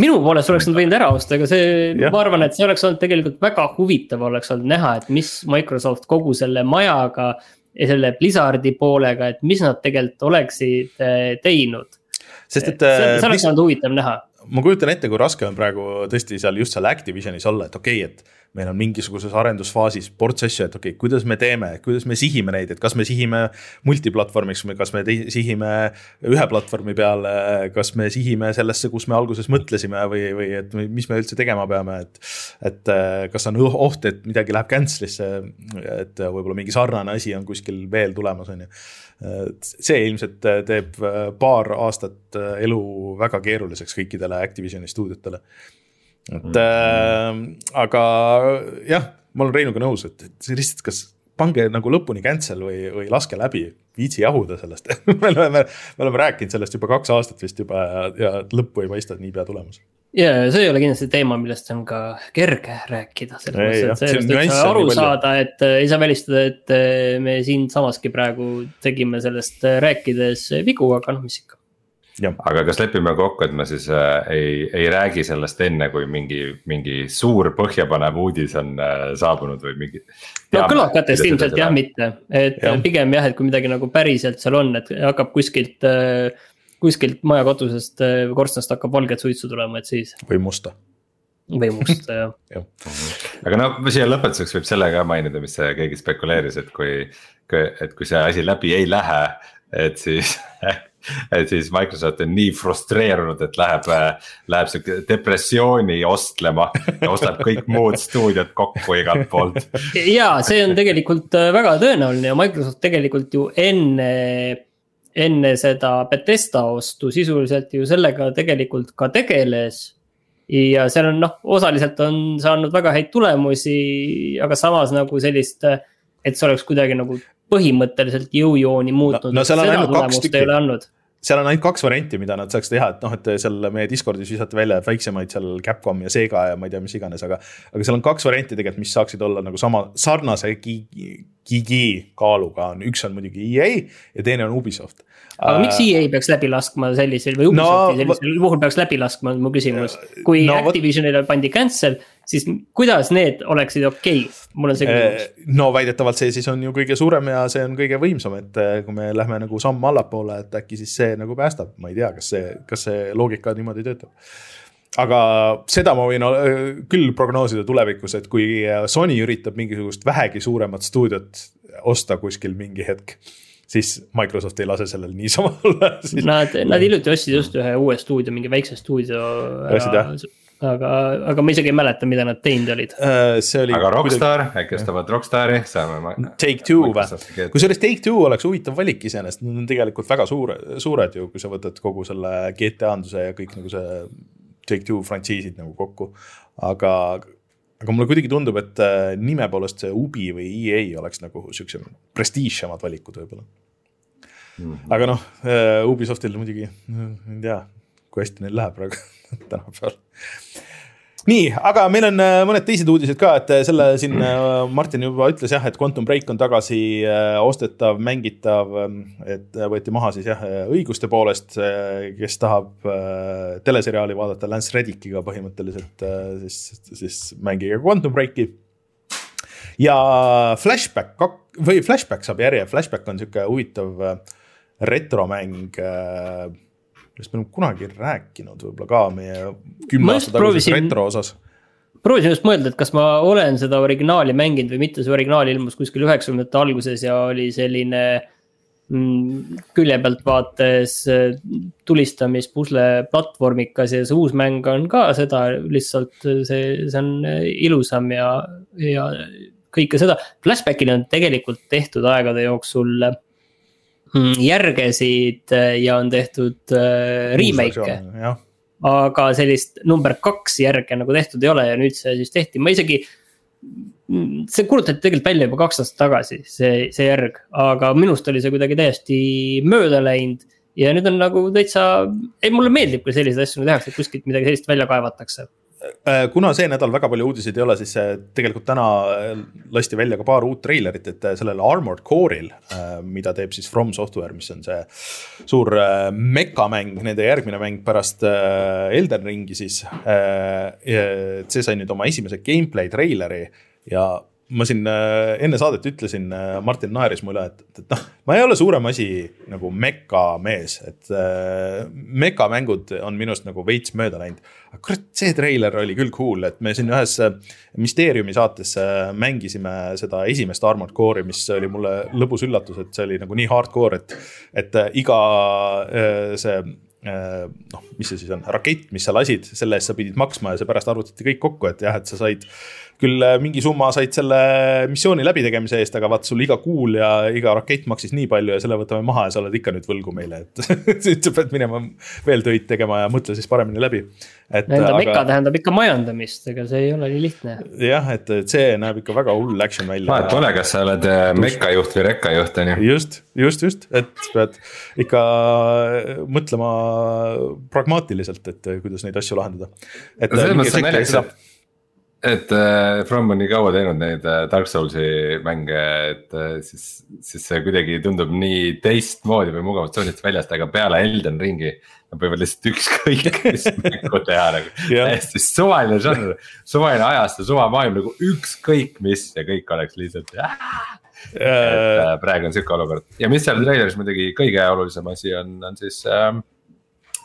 minu poolest oleks nad võinud ära osta, aga see, ma arvan, et see oleks olnud tegelikult väga huvitav oleks olnud näha, et mis Microsoft kogu selle majaga. ja selle Blizzardi poolega, et mis nad tegelikult oleksid eh, teinud. sest et. see, see oleks olnud huvitav näha ma kujutan ette, kui raske on praegu tõesti seal just seal Activisionis olla, et okei okay,, et meil on mingisuguses arendusfaasis ports asju, et okei okay,, kuidas me teeme, kuidas me sihime neid, et kas me sihime multiplatvormiks või kas me sihime ühe platvormi peale, kas me sihime sellesse, kus me alguses mõtlesime või, või et mis me üldse tegema peame, et. et kas on oht, et midagi läheb cancel'isse, et võib-olla mingi sarnane asi on kuskil veel tulemas, on ju see ilmselt teeb paar aastat elu väga keeruliseks kõikidele Activisioni stuudiotele et mm. äh, aga jah, ma olen Reinuga nõus, et, et see lihtsalt, kas pange nagu lõpuni cancel või, või laske läbi, viitsi jahuda sellest me oleme, me oleme rääkinud sellest juba kaks aastat vist juba ja, ja lõppu ei paista niipea tulemas. ja see ei ole kindlasti teema, millest on ka kerge rääkida, selles mõttes, et sellest võiks aru saada, et äh, ei saa välistada, et äh, me siinsamaski praegu tegime sellest äh, rääkides vigu, aga noh, mis ikka aga kas lepime kokku, et me siis äh, ei, ei räägi sellest enne, kui mingi, mingi suur põhjapanev uudis on äh, saabunud või mingi. no kõlakatest ilmselt jah, mitte, et ja. pigem jah, et kui midagi nagu päriselt seal on, et hakkab kuskilt äh,. kuskilt maja katusest äh, korstnast hakkab valget suitsu tulema, et siis. või musta või musta jah ja.. aga no siia lõpetuseks võib selle ka mainida, mis keegi spekuleeris, et kui, et kui see asi läbi ei lähe, et siis et siis Microsoft on nii frustreerunud, et läheb, läheb sihuke depressiooni ostlema ja ostab kõik muud stuudiod kokku igalt poolt. ja see on tegelikult äh, väga tõenäoline ja Microsoft tegelikult ju enne, enne seda Betesta ostu sisuliselt ju sellega tegelikult ka tegeles ja seal on noh, osaliselt on saanud väga häid tulemusi, aga samas nagu sellist, et see oleks kuidagi nagu põhimõtteliselt jõujooni muutnud no,. no seal on ainult kaks tükki seal on ainult kaks varianti, mida nad saaks teha, et noh, et seal meie Discordis visati välja väiksemaid seal Capcom ja Sega ja ma ei tea, mis iganes, aga. aga seal on kaks varianti tegelikult, mis saaksid olla nagu sama sarnase gigi kaaluga on, üks on muidugi EA ja teine on Ubisoft. aga uh, miks EA peaks läbi laskma sellisel või Ubisofti no, sellisel puhul peaks läbi laskma, on mu küsimus. kui no, Activisionile pandi cancel, siis kuidas need oleksid okei okay?, mul on see küsimus. Eh, no väidetavalt see siis on ju kõige suurem ja see on kõige võimsam, et eh, kui me lähme nagu samm allapoole, et äkki siis see nagu päästab, ma ei tea, kas see, kas see loogika niimoodi töötab aga seda ma võin eh, küll prognoosida tulevikus, et kui Sony üritab mingisugust vähegi suuremat stuudiot osta kuskil mingi hetk siis Microsoft ei lase sellel niisama olla Nad, nad hiljuti ostsid just ühe uue stuudio, mingi väikse stuudio. Aga, aga ma isegi ei mäleta, mida nad teinud olid uh,. see oli. aga Rockstar kuidagi..., äkki ostavad Rockstari, saame. Take Two või, kusjuures Take Two oleks huvitav valik iseenesest, nad on tegelikult väga suure, suured ju, kui sa võtad kogu selle GTA-nduse ja kõik nagu see. Take Two frantsiisid nagu kokku, aga aga mulle kuidagi tundub, et äh, nime poolest see Ubi või EA oleks nagu siukse prestiižsemad valikud võib-olla mm. -hmm. aga noh, äh, Ubisoftil muidugi, ei tea, kui hästi neil läheb praegu tänapäeval nii, aga meil on äh, mõned teised uudised ka, et äh, selle siin äh, Martin juba ütles jah, et Quantum Break on tagasi ostetav, mängitav. Ähm, et võeti maha siis jah, õiguste poolest, kes tahab teleseriaali vaadata Lance Reddikiga põhimõtteliselt, siis, siis mängige Quantum Breaki. ja Flashback või Flashback saab järje, Flashback on sihuke huvitav retromäng millest me oleme kunagi rääkinud võib-olla ka meie kümne aasta taguses retro osas. proovisin just mõelda, et kas ma olen seda originaali mänginud või mitte, see originaal ilmus kuskil üheksakümnendate alguses ja oli selline mm, külje pealt vaates äh, tulistamispusle platvormikas ja see uus mäng on ka seda, lihtsalt see, see on äh, ilusam ja, ja kõike seda. Flashbackil on tegelikult tehtud aegade jooksul Mm, järgesid äh, ja on tehtud äh, remake'e. aga sellist number kaks järge nagu tehtud ei ole ja nüüd see siis tehti, ma isegi. Mm, see kuulutati tegelikult välja juba kaks aastat tagasi, see, see järg, aga minust oli see kuidagi täiesti mööda läinud. ja nüüd on nagu täitsa, ei mulle meeldib, kui selliseid asju tehakse, et kuskilt midagi sellist välja kaevatakse kuna see nädal väga palju uudiseid ei ole, siis äh, tegelikult täna äh, lasti välja ka paar uut treilerit, et sellel Armored Core'il, mida teeb siis From Software, mis on see suur mekamäng, nende järgmine mäng pärast Elden Ringi siis. see sai nüüd oma esimese gameplay treileri ja ma siin äh, enne saadet ütlesin, äh, Martin naeris mu üle, et, et noh, ma ei ole suurem asi nagu meka mees, et äh, mekamängud on minust nagu veits mööda läinud. aga kurat, see treiler oli küll cool, et me siin ühes äh, Mysteeriumi saates mängisime seda esimest Armored Core'i, mis oli mulle lõbus üllatus, et see oli nagu nii hardcore, et, et iga see noh, mis see siis on, rakett, mis sa lasid, selle eest sa pidid maksma ja see pärast arvutati kõik kokku, et jah, et sa said küll äh, mingi summa said selle missiooni läbitegemise eest, aga vaat sul iga kuul ja iga rakett maksis nii palju ja selle võtame maha ja sa oled ikka nüüd võlgu meile, et sa pead minema veel töid tegema ja mõtle siis paremini läbi. Enda aga... meka tähendab ikka majandamist, ega see ei ole nii lihtne. jah, et, et see näeb ikka väga hull action välja. vahet pole, kas sa oled äh, mekajuht või rekkajuht on ju. just, just, just, et pead ikka äh, mõtlema pragmaatiliselt, et kuidas neid asju lahendada. et selles mõttes on naljakas, et et äh, From on nii kaua teinud neid äh, Dark Souls'i mänge, et äh, siis, siis see kuidagi tundub nii teistmoodi või mugavalt tsoonist väljast, aga peale Elden Ringi. Nad võivad lihtsalt ükskõik mis mängu teha nagu täiesti suvaline žanr, suvaline ajastu, suvamaailm nagu ükskõik mis ja kõik oleks lihtsalt äh,. et äh, praegu on sihuke olukord ja mis seal treileris muidugi kõige olulisem asi on, on siis äh,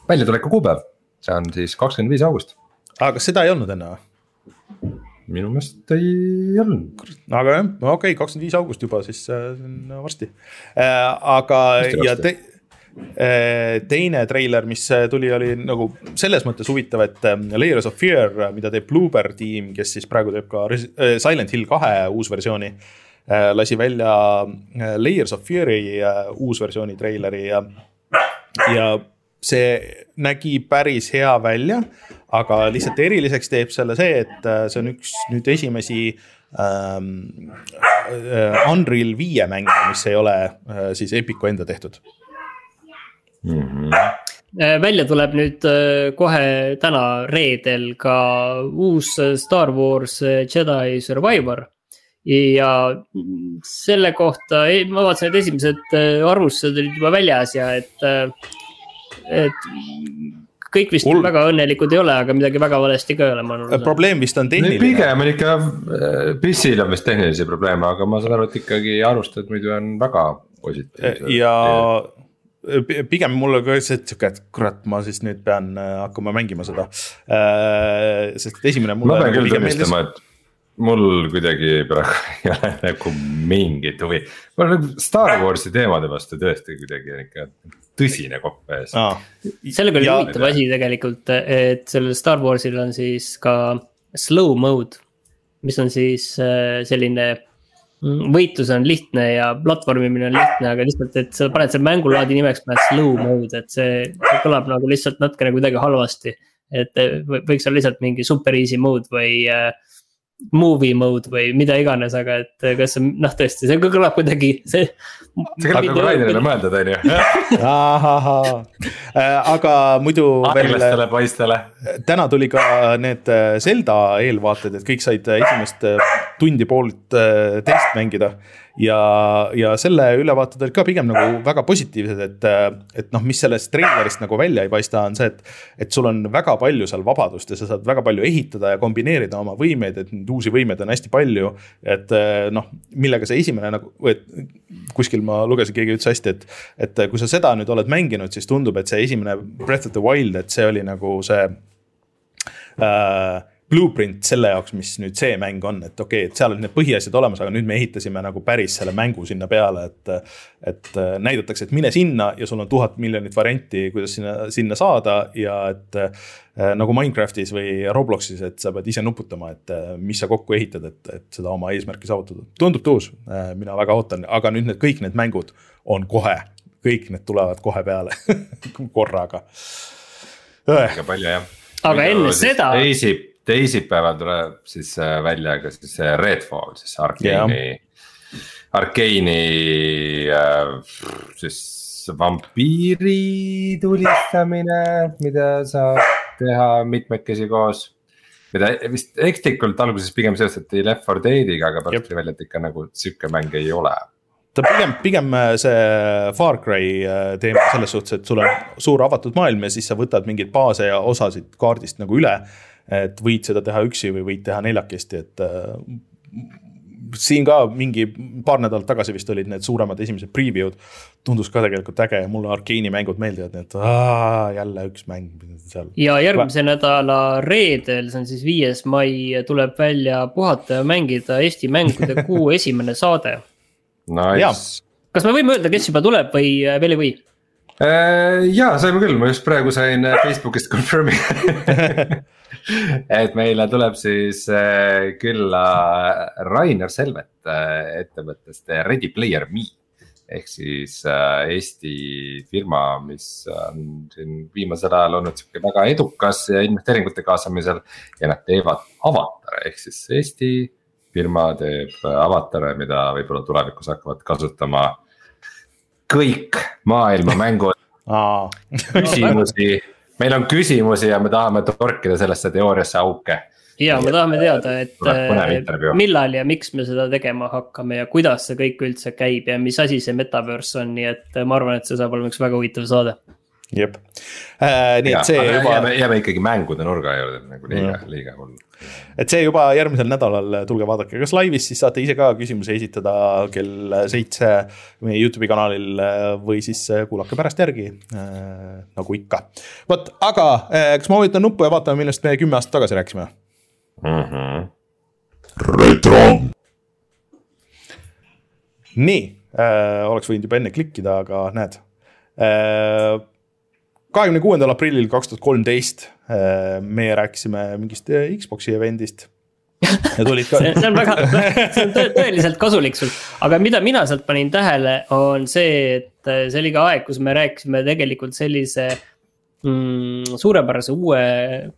väljatuleku kuupäev, see on siis kakskümmend viis august. aga kas seda ei olnud enne või? Minu meelest ei olnud. aga jah, okei okay,, kakskümmend viis august juba, siis äh, no, varsti äh,. aga varsti, ja te, äh, teine treiler, mis äh, tuli, oli nagu selles mõttes huvitav, et äh, Layers of Fear, mida teeb Bloober tiim, kes siis praegu teeb ka äh, Silent Hill kahe uusversiooni äh,. lasi välja äh, Layers of Fear'i äh, uusversiooni treileri ja, ja see nägi päris hea välja, aga lihtsalt eriliseks teeb selle see, et äh, see on üks nüüd esimesi ähm, äh, Unreal viie mänge, mis ei ole äh, siis Epicu enda tehtud. mm. -hmm. välja tuleb nüüd kohe täna reedel ka uus Star Wars Jedi Survivor ja selle kohta, ma vaatasin, et esimesed arvustused olid juba väljas ja et, et kõik vist Ul... väga õnnelikud ei ole, aga midagi väga valesti ka ei ole, ma arvan. probleem vist on tehniline. pigem on ikka, PIS-il on vist tehnilisi probleeme, aga ma saan aru, et ikkagi arvustused muidu on väga positiivsed. ja pigem mulle ka see, et sihuke, et kurat, ma siis nüüd pean äh, hakkama mängima seda. Äh, sest esimene mulle. ma pean küll tunnistama, et mul kuidagi praegu ei ole nagu mingit huvi. mul on nagu Star Warsi teemade vastu tõesti kuidagi on ikka tõsine kopp ees ah.. sellega oli huvitav asi tegelikult, et sellel Star Warsil on siis ka slow mode. mis on siis äh, selline mm, võitlus on lihtne ja platvormimine on lihtne, aga lihtsalt, et sa paned selle mängulaadi nimeks, paned slow mode, et see kõlab nagu lihtsalt natukene kuidagi halvasti. et võiks olla lihtsalt mingi super easy mode või äh, movie mode või mida iganes, aga et kas see noh, tõesti, see kõlab kuidagi, see. see kõlab nagu Rainerile mõeldud, on ju. Äh, aga muidu. aeglastele poistele. täna tuli ka need äh, Zelda eelvaated, et kõik said esimest tundi poolt teist mängida ja, ja selle ülevaated olid ka pigem nagu väga positiivsed, et, et noh, mis sellest treilerist nagu välja ei paista, on see, et. et sul on väga palju seal vabadust ja sa saad väga palju ehitada ja kombineerida oma võimeid, et neid uusi võimeid on hästi palju. et noh, millega see esimene nagu, et kuskil ma lugesin, keegi ütles hästi, et, et kui sa seda nüüd oled mänginud, siis tundub, et see esimene Breath of the Wild, et see oli nagu see äh, blueprint selle jaoks, mis nüüd see mäng on, et okei okay,, et seal olid need põhiasjad olemas, aga nüüd me ehitasime nagu päris selle mängu sinna peale, et. et äh, näidatakse, et mine sinna ja sul on tuhat miljonit varianti, kuidas sinna, sinna saada ja et. Äh, nagu Minecraftis või Robloxis, et sa pead ise nuputama, et äh, mis sa kokku ehitad, et, et seda oma eesmärki saavutada. tundub tuus, mina väga ootan, aga nüüd need kõik need mängud on kohe, kõik need tulevad kohe peale korraga. väga palju jah. aga enne seda. teisip teisipäeval tuleb siis äh, välja ka siis see Redfall, siis Arkeeni yeah., Arkeeni äh, siis vampiiri tulistamine, mida saab teha mitmekesi koos. mida vist ekslikult alguses pigem seostati Left 4 Deadiga, aga pärast tuli välja, et ikka nagu sihuke mäng ei ole ta pigem, pigem äh, see Far Cry teema selles suhtes, et sul on suur avatud maailm ja siis sa võtad mingeid baase ja osasid kaardist nagu üle et võid seda teha üksi või võid teha neljakesti, et äh, siin ka mingi paar nädalat tagasi vist olid need suuremad esimesed preview'd. tundus ka tegelikult äge ja mulle Arkeeni mängud meeldivad, nii et aa, jälle üks mäng seal. ja järgmise Va nädala reedel, see on siis viies mai, tuleb välja puhata ja mängida Eesti mängude kuu esimene saade Nice. kas me võime öelda, kes juba tuleb või äh, veel ei või? Äh, ja saime küll, ma just praegu sain Facebookist confirm'i et meile tuleb siis äh, külla Rainer Selvet äh, ettevõttest Ready Player Me. ehk siis äh, Eesti firma, mis on siin viimasel ajal olnud sihuke väga edukas investeeringute kaasamisel. ja nad teevad avatare, ehk siis Eesti firma teeb avatare, mida võib-olla tulevikus hakkavad kasutama kõik maailma mängud. Küsimusi. Meil on küsimusi ja me tahame torkida sellesse teooriasse auke. ja me tahame teada, et äh, millal ja miks me seda tegema hakkame ja kuidas see kõik üldse käib ja mis asi see metaverse on, nii et ma arvan, et see saab olema üks väga huvitav saade jep äh,, nii et see juba. jääme, jääme ikkagi mängude nurga juurde nagu liiga, liiga hull. et see juba järgmisel nädalal, tulge vaadake, kas laivis, siis saate ise ka küsimusi esitada kell seitse meie Youtube'i kanalil või siis kuulake pärast järgi äh,. nagu ikka, vot, aga äh, kas ma vajutan nuppu ja vaatame, millest me kümme aastat tagasi rääkisime mm? -hmm. retro. nii äh,, oleks võinud juba enne klikkida, aga näed äh, kahekümne kuuendal aprillil kaks tuhat kolmteist äh, meie rääkisime mingist äh, Xbox'i event'ist. ja tulid ka see on väga, see on tõeliselt kasulik sul, aga mida mina sealt panin tähele, on see, et äh, see oli ka aeg, kus me rääkisime tegelikult sellise mm, suurepärase uue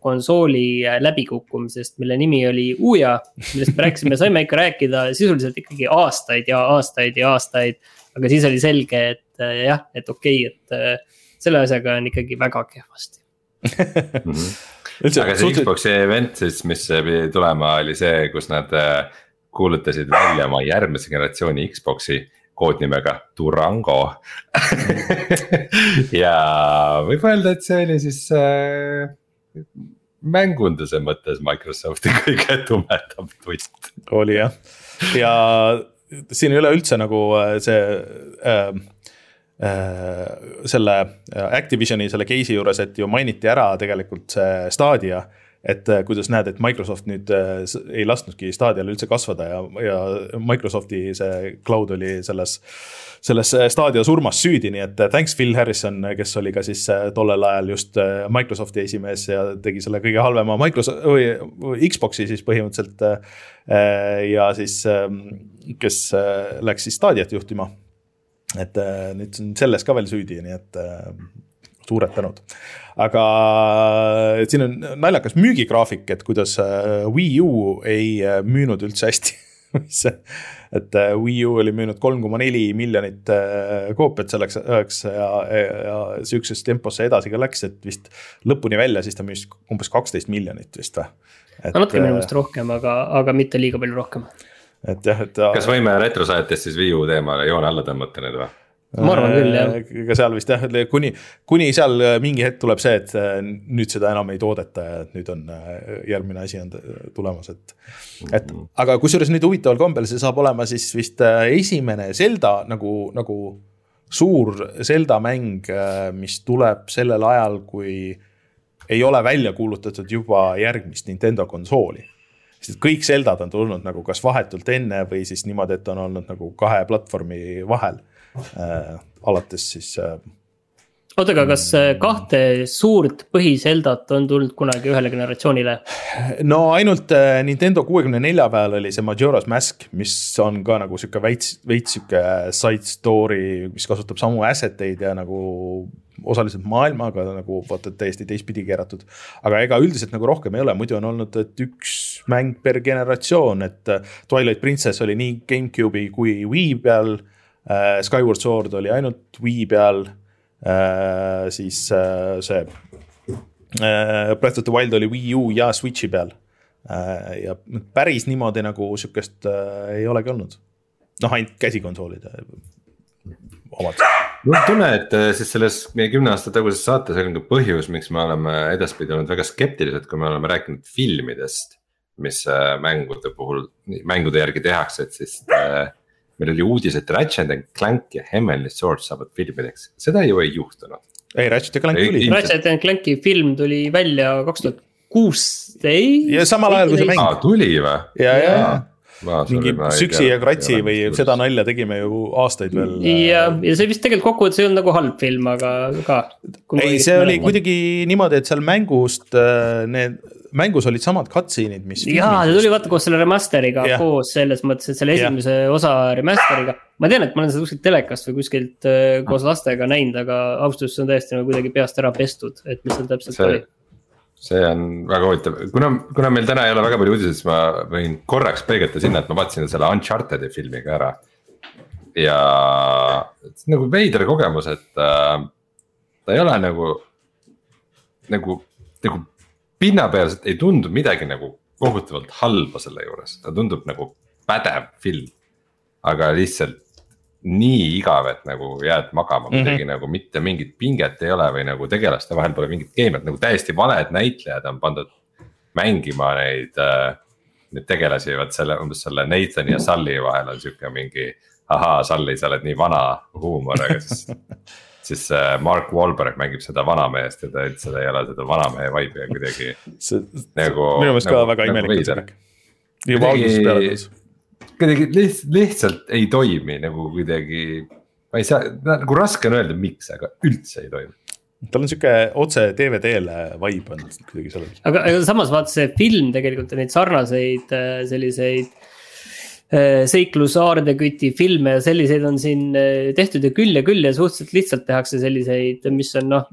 konsooli läbikukkumisest, mille nimi oli Uja. millest me rääkisime, saime ikka rääkida sisuliselt ikkagi aastaid ja aastaid ja aastaid. aga siis oli selge, et jah, et okei okay,, et selle asjaga on ikkagi väga kehvasti mm. -hmm. Üldse, aga see suhteliselt... Xbox'i event siis, mis pidi tulema, oli see, kus nad äh, kuulutasid välja oma järgmise generatsiooni Xbox'i koodnimega Durango ja võib öelda, et see oli siis äh, mängunduse mõttes Microsofti kõige tumedam twist. oli jah, ja siin ei ole üldse nagu äh, see äh, selle Activisioni selle case'i juures, et ju mainiti ära tegelikult see Stadia et äh, kuidas näed, et Microsoft nüüd äh, ei lasknudki Stadial üldse kasvada ja, ja Microsofti see cloud oli selles, selles äh, Stadia surmas süüdi, nii et thanks Phil Harrison, kes oli ka siis tollel ajal just Microsofti esimees ja tegi selle kõige halvema Microsoft või Xbox'i siis põhimõtteliselt. ja siis, ähm, kes läks siis Stadiat juhtima. Et nüüd on selles ka veel süüdi, nii et suured tänud. aga siin on naljakas müügigraafik, et kuidas äh, Wii U ei äh, müünud üldse hästi mis et äh, Wii U oli müünud kolm koma neli miljonit koopiat selleks ajaks ja, ja sihukeses tempos see edasi ka läks, et vist lõpuni välja, siis ta müüs umbes kaksteist miljonit vist või? natuke minu meelest rohkem, aga, aga mitte liiga palju rohkem. Et jah, et. kas võime retrosaatest siis Wii U teemale joone alla tõmmata nüüd või? ma arvan küll, jah. ega seal vist jah, kuni, kuni seal äh, mingi hetk tuleb see, et äh, nüüd seda enam ei toodeta ja nüüd on äh, järgmine asi on tulemas, et. et aga kusjuures nüüd huvitaval kombel see saab olema siis vist esimene Zelda nagu, nagu suur Zelda mäng, mis tuleb sellel ajal, kui ei ole välja kuulutatud juba järgmist Nintendo konsooli sest kõik Zeldad on tulnud nagu kas vahetult enne või siis niimoodi, et on olnud nagu kahe platvormi vahel Äh, alates siis äh, oota, aga kas äh, kahte suurt põhiseldat on tulnud kunagi ühele generatsioonile? no ainult Nintendo kuuekümne nelja peal oli see Majora's Mask, mis on ka nagu sihuke veits, veits sihuke side story, mis kasutab samu asset eid ja nagu osaliselt maailmaga nagu vaata täiesti teistpidi keeratud. aga ega üldiselt nagu rohkem ei ole, muidu on olnud, et üks mäng per generatsioon, et Twilight Princess oli nii GameCube'i kui Wii peal Äh, Skyward Sword oli ainult Wii peal, äh, siis äh, see Breath of the Wild oli Wii U ja Switch'i peal. ja päris niimoodi nagu sihukest ei olegi olnud. noh, ainult käsikonsoolide omad. mul on tunne, et siis selles meie kümne aasta taguses saates oli ka põhjus, miks me oleme edaspidi olnud väga skeptilised, kui me oleme rääkinud filmidest. mis mängude puhul, mängude järgi tehakse, et siis äh, meil oli uudis, et Ratchet and Clank ja Heavenly Sword saavad filmideks, seda ju ei juhtunud. ei, Ratchet and Clank tuli. Ratchet and Clanki film tuli välja kaks tuhat kuusteist. ja samal ajal kui see mäng. tuli või? ja, ja, ja mingi Süksi ja Kratsi või seda nalja tegime ju aastaid veel. ja, ja see vist tegelikult kokkuvõttes ei olnud nagu halb film, aga ka. ei, see oli kuidagi niimoodi, et seal mängust äh, need mängus olid samad cutscene'id, mis. jaa, see tuli vaata koos selle remaster'iga yeah. koos selles mõttes, et selle esimese yeah. osa remaster'iga. ma tean, et ma olen seda kuskilt telekast või kuskilt äh, koos lastega näinud, aga ausalt öeldes see on täiesti nagu kuidagi peast ära pestud, et mis seal täpselt see, oli. See on väga huvitav, kuna, kuna meil täna ei ole väga palju uudiseid, siis ma võin korraks peegelda sinna, et ma vaatasin selle Uncharted'i filmi ka ära. ja nagu veider kogemus, et äh, ta ei ole nagu, nagu, nagu pinnapealselt ei tundu midagi nagu kohutavalt halba selle juures, ta tundub nagu pädev film. aga lihtsalt nii igav, et nagu jääd magama mm -hmm. kuidagi nagu mitte mingit pinget ei ole või nagu tegelaste vahel pole mingit keemiat, nagu täiesti valed näitlejad on pandud mängima neid äh,. Neid tegelasi, vot selle umbes selle Nathani ja Sully vahel on sihuke mingi, ahaa, Sully, sa oled nii vana huumor, aga siis siis äh, Mark Wahlberg mängib seda vanameest ja ta üldse ei ole seda vanamehe vibe'i kuidagi nagu. minu meelest nagu, ka väga nagu imelik nagu. juba algusest peale tulles. Kuidagi lihtsalt, lihtsalt ei toimi nagu kuidagi, ma ei saa, nagu raske on öelda, miks, aga üldse ei toimi tal on sihuke otse DVD-le vibe on kuidagi sellel. aga, aga samas vaata see film tegelikult neid sarnaseid äh, selliseid Äh, seiklus Aardeküti filme ja selliseid on siin äh, tehtud ja küll ja küll ja suhteliselt lihtsalt tehakse selliseid, mis on noh,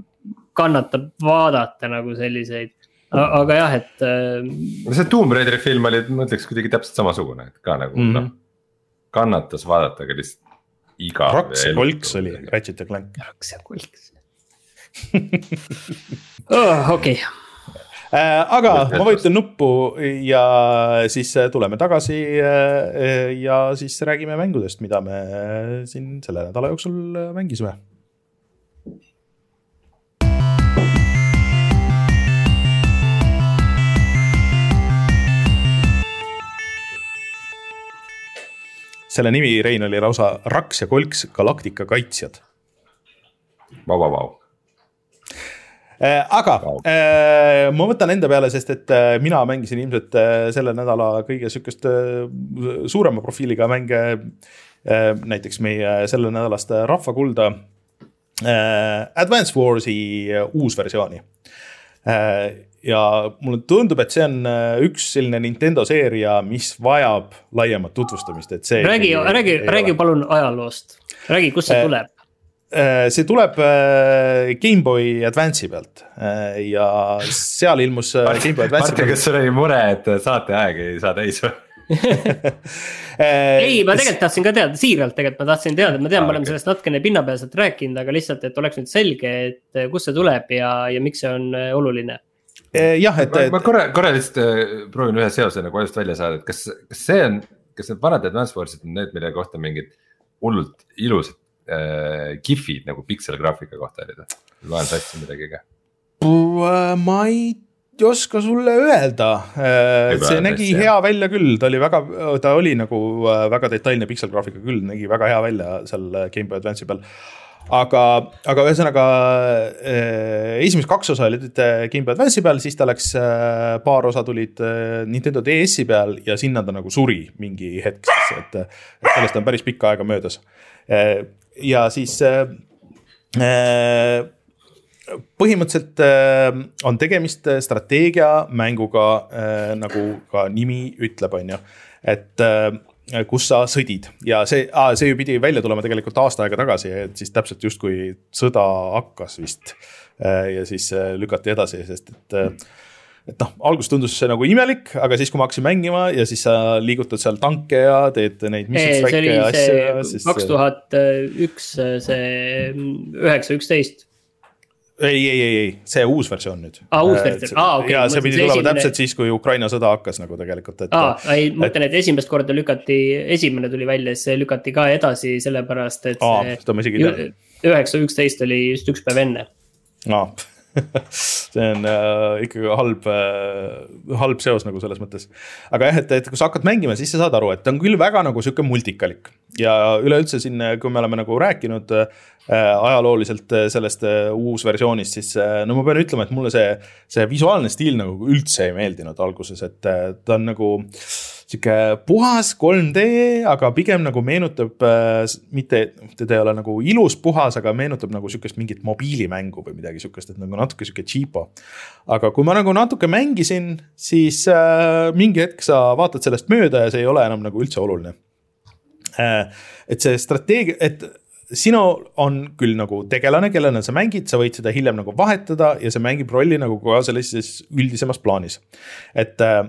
kannatab vaadata nagu selliseid. Aga jah, et. no äh, see Tomb Raideri film oli, ma ütleks kuidagi täpselt samasugune, et ka nagu mm -hmm. noh, kannatas vaadata, aga lihtsalt igav. Raks ja kolks oli Ratchet ja Clank. Raks ja kolks oh,. okei okay Äh, aga ma vajutan nuppu ja siis äh, tuleme tagasi äh, ja siis räägime mängudest, mida me siin selle nädala jooksul mängisime. Selle nimi, Rein, oli lausa Raks ja Kolks Galaktika kaitsjad. Vau, vau, vau. Äh, aga äh, ma võtan enda peale, sest et äh, mina mängisin ilmselt selle nädala kõige sihukest suurema profiiliga mänge näiteks meie sellenädalast Rahvakulda äh, Advance Warsi uusversiooni äh, ja mulle tundub, et see on äh, üks selline Nintendo seeria, mis vajab laiemat tutvustamist, et see. räägi, räägi, räägi palun ajaloost, räägi, kust see tuleb Äh, see tuleb äh, GameBoy Advance'i pealt äh, ja seal ilmus GameBoy Advance'i pealt. kas sul oli mure, et saateaeg ei saa täis või? ei, ma tegelikult tahtsin ka teada, siiralt tegelikult ma tahtsin teada, ma tean ah,, me oleme okay. sellest natukene pinnapealselt rääkinud, aga lihtsalt, et oleks nüüd selge, et kust see tuleb ja, ja miks see on oluline. Jah, et. ma, ma korra, korra lihtsalt proovin ühe seose nagu ajust välja saada, et kas, kas see on, kas need vanad Advance Warsid on need, mille kohta mingid hullult ilusad äh, kihvid nagu pikselgraafika kohta olid või? loen sassi midagi ka? Äh, ma ei oska sulle öelda, äh, see nägi hea välja küll, ta oli väga, ta oli nagu äh, väga detailne pikselgraafika küll, nägi väga hea välja seal GameBoy Advance'i peal aga, aga ühesõnaga äh, esimesed kaks osa olid GameBoy Advance'i peal, siis ta läks äh,, paar osa tulid äh, Nintendo DS-i peal ja sinna ta nagu suri mingi hetk siis, et, et sellest on päris pikka aega möödas. Äh, ja siis äh, äh, põhimõtteliselt äh, on tegemist strateegiamänguga, nagu ka nimi ütleb, on ju, et kus sa sõdid ja see, see ju pidi välja tulema tegelikult aasta aega tagasi, et siis täpselt justkui sõda hakkas vist. ja siis lükati edasi, sest et et noh, alguses tundus see nagu imelik, aga siis, kui ma hakkasin mängima ja siis sa liigutad seal tanke ja teed neid kaks tuhat üks, see üheksa, üksteist ei, ei, ei, ei, see uus versioon nüüd. aa, uus versioon, aa okei okay,. ja see pidi tulema esimene... täpselt siis, kui Ukraina sõda hakkas nagu tegelikult, et. aa, ei, ma mõtlen, et esimest korda lükati, esimene tuli välja, siis see lükati ka edasi, sellepärast et. aa, seda ma isegi ei tea. üheksa, üksteist oli just üks päev enne. aa see on äh, ikkagi halb äh,, halb seos nagu selles mõttes. aga jah, et, et kui sa hakkad mängima, siis sa saad aru, et ta on küll väga nagu sihuke multikalik. ja üleüldse siin, kui me oleme nagu rääkinud äh, ajalooliselt äh, sellest äh, uusversioonist, siis äh, no ma pean ütlema, et mulle see, see visuaalne stiil nagu üldse ei meeldinud alguses, et äh, ta on nagu äh, sihuke puhas 3D, aga pigem nagu meenutab äh,, mitte, teda ei ole nagu ilus puhas, aga meenutab nagu sihukest mingit mobiilimängu või midagi sihukest, et nagu natuke sihuke cheapo. aga kui ma nagu natuke mängisin, siis äh, mingi hetk sa vaatad sellest mööda ja see ei ole enam nagu üldse oluline äh,. et see strateegia, et sinul on küll nagu tegelane, kellena sa mängid, sa võid seda hiljem nagu vahetada ja see mängib rolli nagu ka sellises üldisemas plaanis. et äh,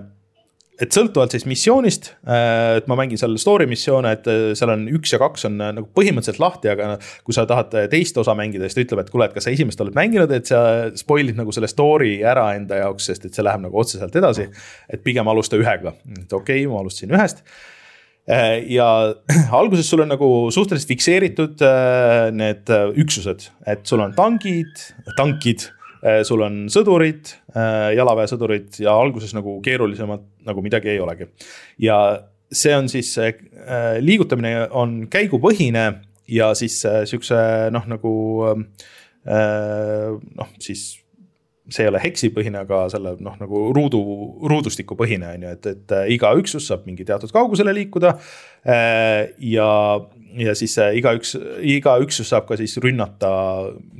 et sõltuvalt siis missioonist, äh, et ma mängin seal story missioone, et äh, seal on üks ja kaks on äh, nagu põhimõtteliselt lahti, aga kui sa tahad teist osa mängida, siis ta ütleb, et kuule, et kas sa esimest oled mänginud, et sa spoil'id nagu selle story ära enda jaoks, sest et see läheb nagu otseselt edasi. et pigem alusta ühega, et okei okay,, ma alustasin ühest. Ja alguses sul on nagu suhteliselt fikseeritud need üksused, et sul on tangid, tankid sul on sõdurid, äh, jalaväesõdurid ja alguses nagu keerulisemalt nagu midagi ei olegi. ja see on siis, äh, liigutamine on käigupõhine ja siis sihukese noh, nagu noh, siis see ei ole heksipõhine, aga selle noh, nagu ruudu, ruudustikupõhine on ju, et, et iga üksus saab mingi teatud kaugusele liikuda. ja ja siis äh, igaüks, iga üksus saab ka siis rünnata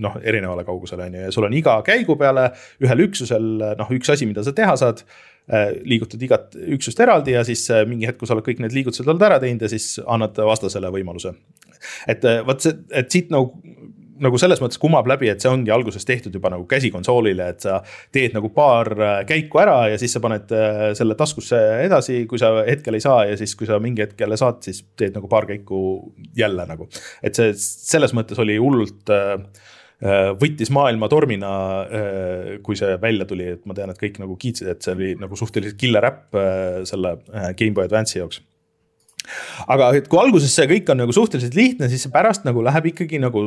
noh, erinevale kaugusele on ju ja sul on iga käigu peale ühel üksusel noh, üks asi, mida sa teha saad äh, liigutad igat üksust eraldi ja siis äh, mingi hetk, kui sa oled kõik need liigutused oled ära teinud ja siis annad vastasele võimaluse. et vot see, et siit nagu nagu selles mõttes kumab läbi, et see ongi alguses tehtud juba nagu käsikonsoolile, et sa teed nagu paar äh, käiku ära ja siis sa paned äh, selle taskusse edasi, kui sa hetkel ei saa ja siis, kui sa mingi hetk jälle saad, siis teed nagu paar käiku jälle nagu. et see selles mõttes oli hullult äh, võttis maailma tormina, kui see välja tuli, et ma tean, et kõik nagu kiitsid, et see oli nagu suhteliselt killer äpp selle GameBoy Advance'i jaoks aga et kui alguses see kõik on nagu suhteliselt lihtne, siis pärast nagu läheb ikkagi nagu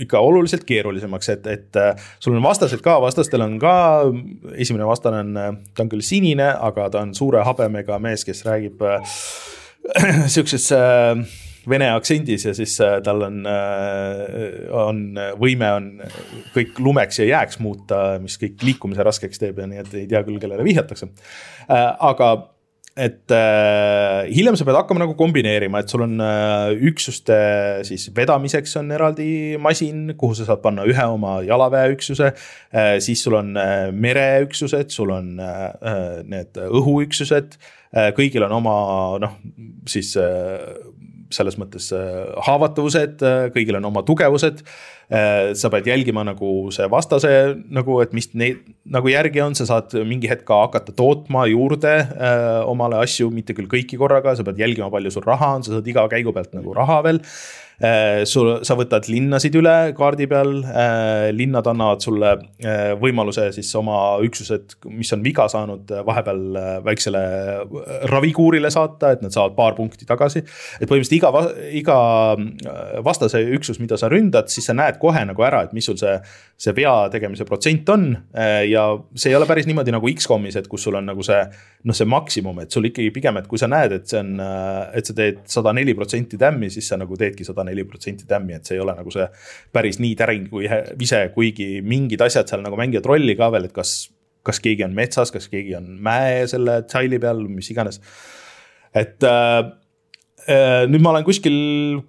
ikka oluliselt keerulisemaks, et, et äh, sul on vastased ka, vastastel on ka, esimene vastane on, äh, ta on küll sinine, aga ta on suure habemega mees, kes räägib äh, sihukeses äh, vene aktsendis ja siis äh, tal on äh,, on võime on kõik lumeks ja jääks muuta, mis kõik liikumise raskeks teeb ja nii, et ei tea küll, kellele vihjatakse äh,. aga et äh, hiljem sa pead hakkama nagu kombineerima, et sul on äh, üksuste siis vedamiseks on eraldi masin, kuhu sa saad panna ühe oma jalaväeüksuse äh,. siis sul on äh, mereüksused, sul on äh, äh need õhuüksused äh,, kõigil on oma noh, siis äh, selles mõttes äh, haavatavused, äh, kõigil on oma tugevused sa pead jälgima nagu see vastase nagu, et mis neid nagu järgi on, sa saad mingi hetk ka hakata tootma juurde äh, omale asju, mitte küll kõiki korraga, sa pead jälgima, palju sul raha on, sa saad iga käigu pealt nagu raha veel äh,. sul, sa võtad linnasid üle kaardi peal äh,, linnad annavad sulle äh, võimaluse siis oma üksused, mis on viga saanud, äh, vahepeal äh, väiksele ravikuurile saata, et nad saavad paar punkti tagasi. et põhimõtteliselt iga, iga vastase üksus, mida sa ründad, siis sa näed näed kohe nagu ära, et mis sul see, see vea tegemise protsent on. Äh, ja see ei ole päris niimoodi nagu X-komis, et kus sul on nagu see noh, see maksimum, et sul ikkagi pigem, et kui sa näed, et see on, äh, et sa teed sada neli protsenti tämmi, siis sa nagu teedki sada neli protsenti tämmi, et see ei ole nagu see päris nii täring kui vise, kuigi mingid asjad seal nagu mängivad rolli ka veel, et kas kas keegi on metsas, kas keegi on mäe selle tsaili peal, mis iganes. et Äh, nüüd ma olen kuskil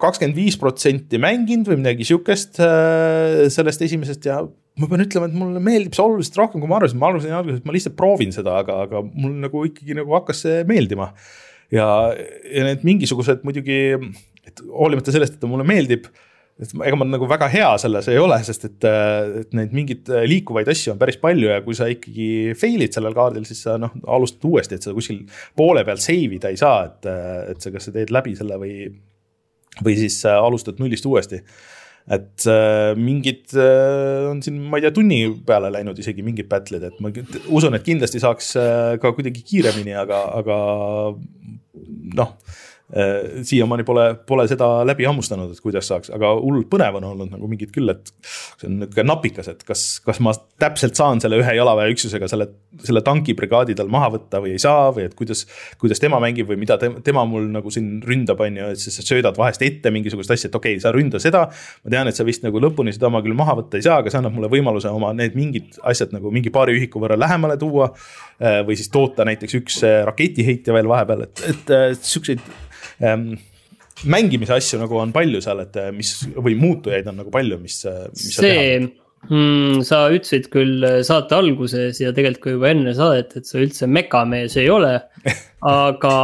kakskümmend viis protsenti mänginud või midagi sihukest äh, sellest esimesest ja ma pean ütlema, et mulle meeldib see oluliselt rohkem, kui ma arvasin, ma arvasin alguses, et ma lihtsalt proovin seda, aga, aga mul nagu ikkagi nagu hakkas see meeldima. ja, ja need mingisugused muidugi, et hoolimata sellest, et ta mulle meeldib et ega ma nagu väga hea selles ei ole, sest et, et neid mingeid liikuvaid asju on päris palju ja kui sa ikkagi fail'id sellel kaardil, siis sa noh, alustad uuesti, et sa kuskil poole peal save ida ei saa, et, et sa kas sa teed läbi selle või, või siis alustad nullist uuesti. et mingid on siin, ma ei tea, tunni peale läinud isegi mingid battle'id, et ma usun, et kindlasti saaks ka kuidagi kiiremini, aga, aga noh Äh, siiamaani pole, pole seda läbi hammustanud, et kuidas saaks, aga hullult põnev on olnud nagu mingid küll, et. see on nihuke napikas, et kas, kas ma täpselt saan selle ühe jalaväeüksusega selle, selle tankibrigaadi tal maha võtta või ei saa või et kuidas. kuidas tema mängib või mida tema, tema mul nagu siin ründab, on ju, et siis sa söödad vahest ette mingisugust asja, et okei okay,, sa ründa seda. ma tean, et sa vist nagu lõpuni seda oma küll maha võtta ei saa, aga see annab mulle võimaluse oma need mingid asjad nagu mingi paari ühiku võrra lähemale tuua. Äh, või siis toota näiteks üks äh, raketiheitja veel vahepeal, et, et siukseid ähm, mängimise asju nagu on palju seal, et äh, mis või muutujaid on nagu palju, mis, äh, mis. see, mm, sa ütlesid küll äh, saate alguses ja tegelikult ka juba enne saadet, et sa üldse mekamees ei ole aga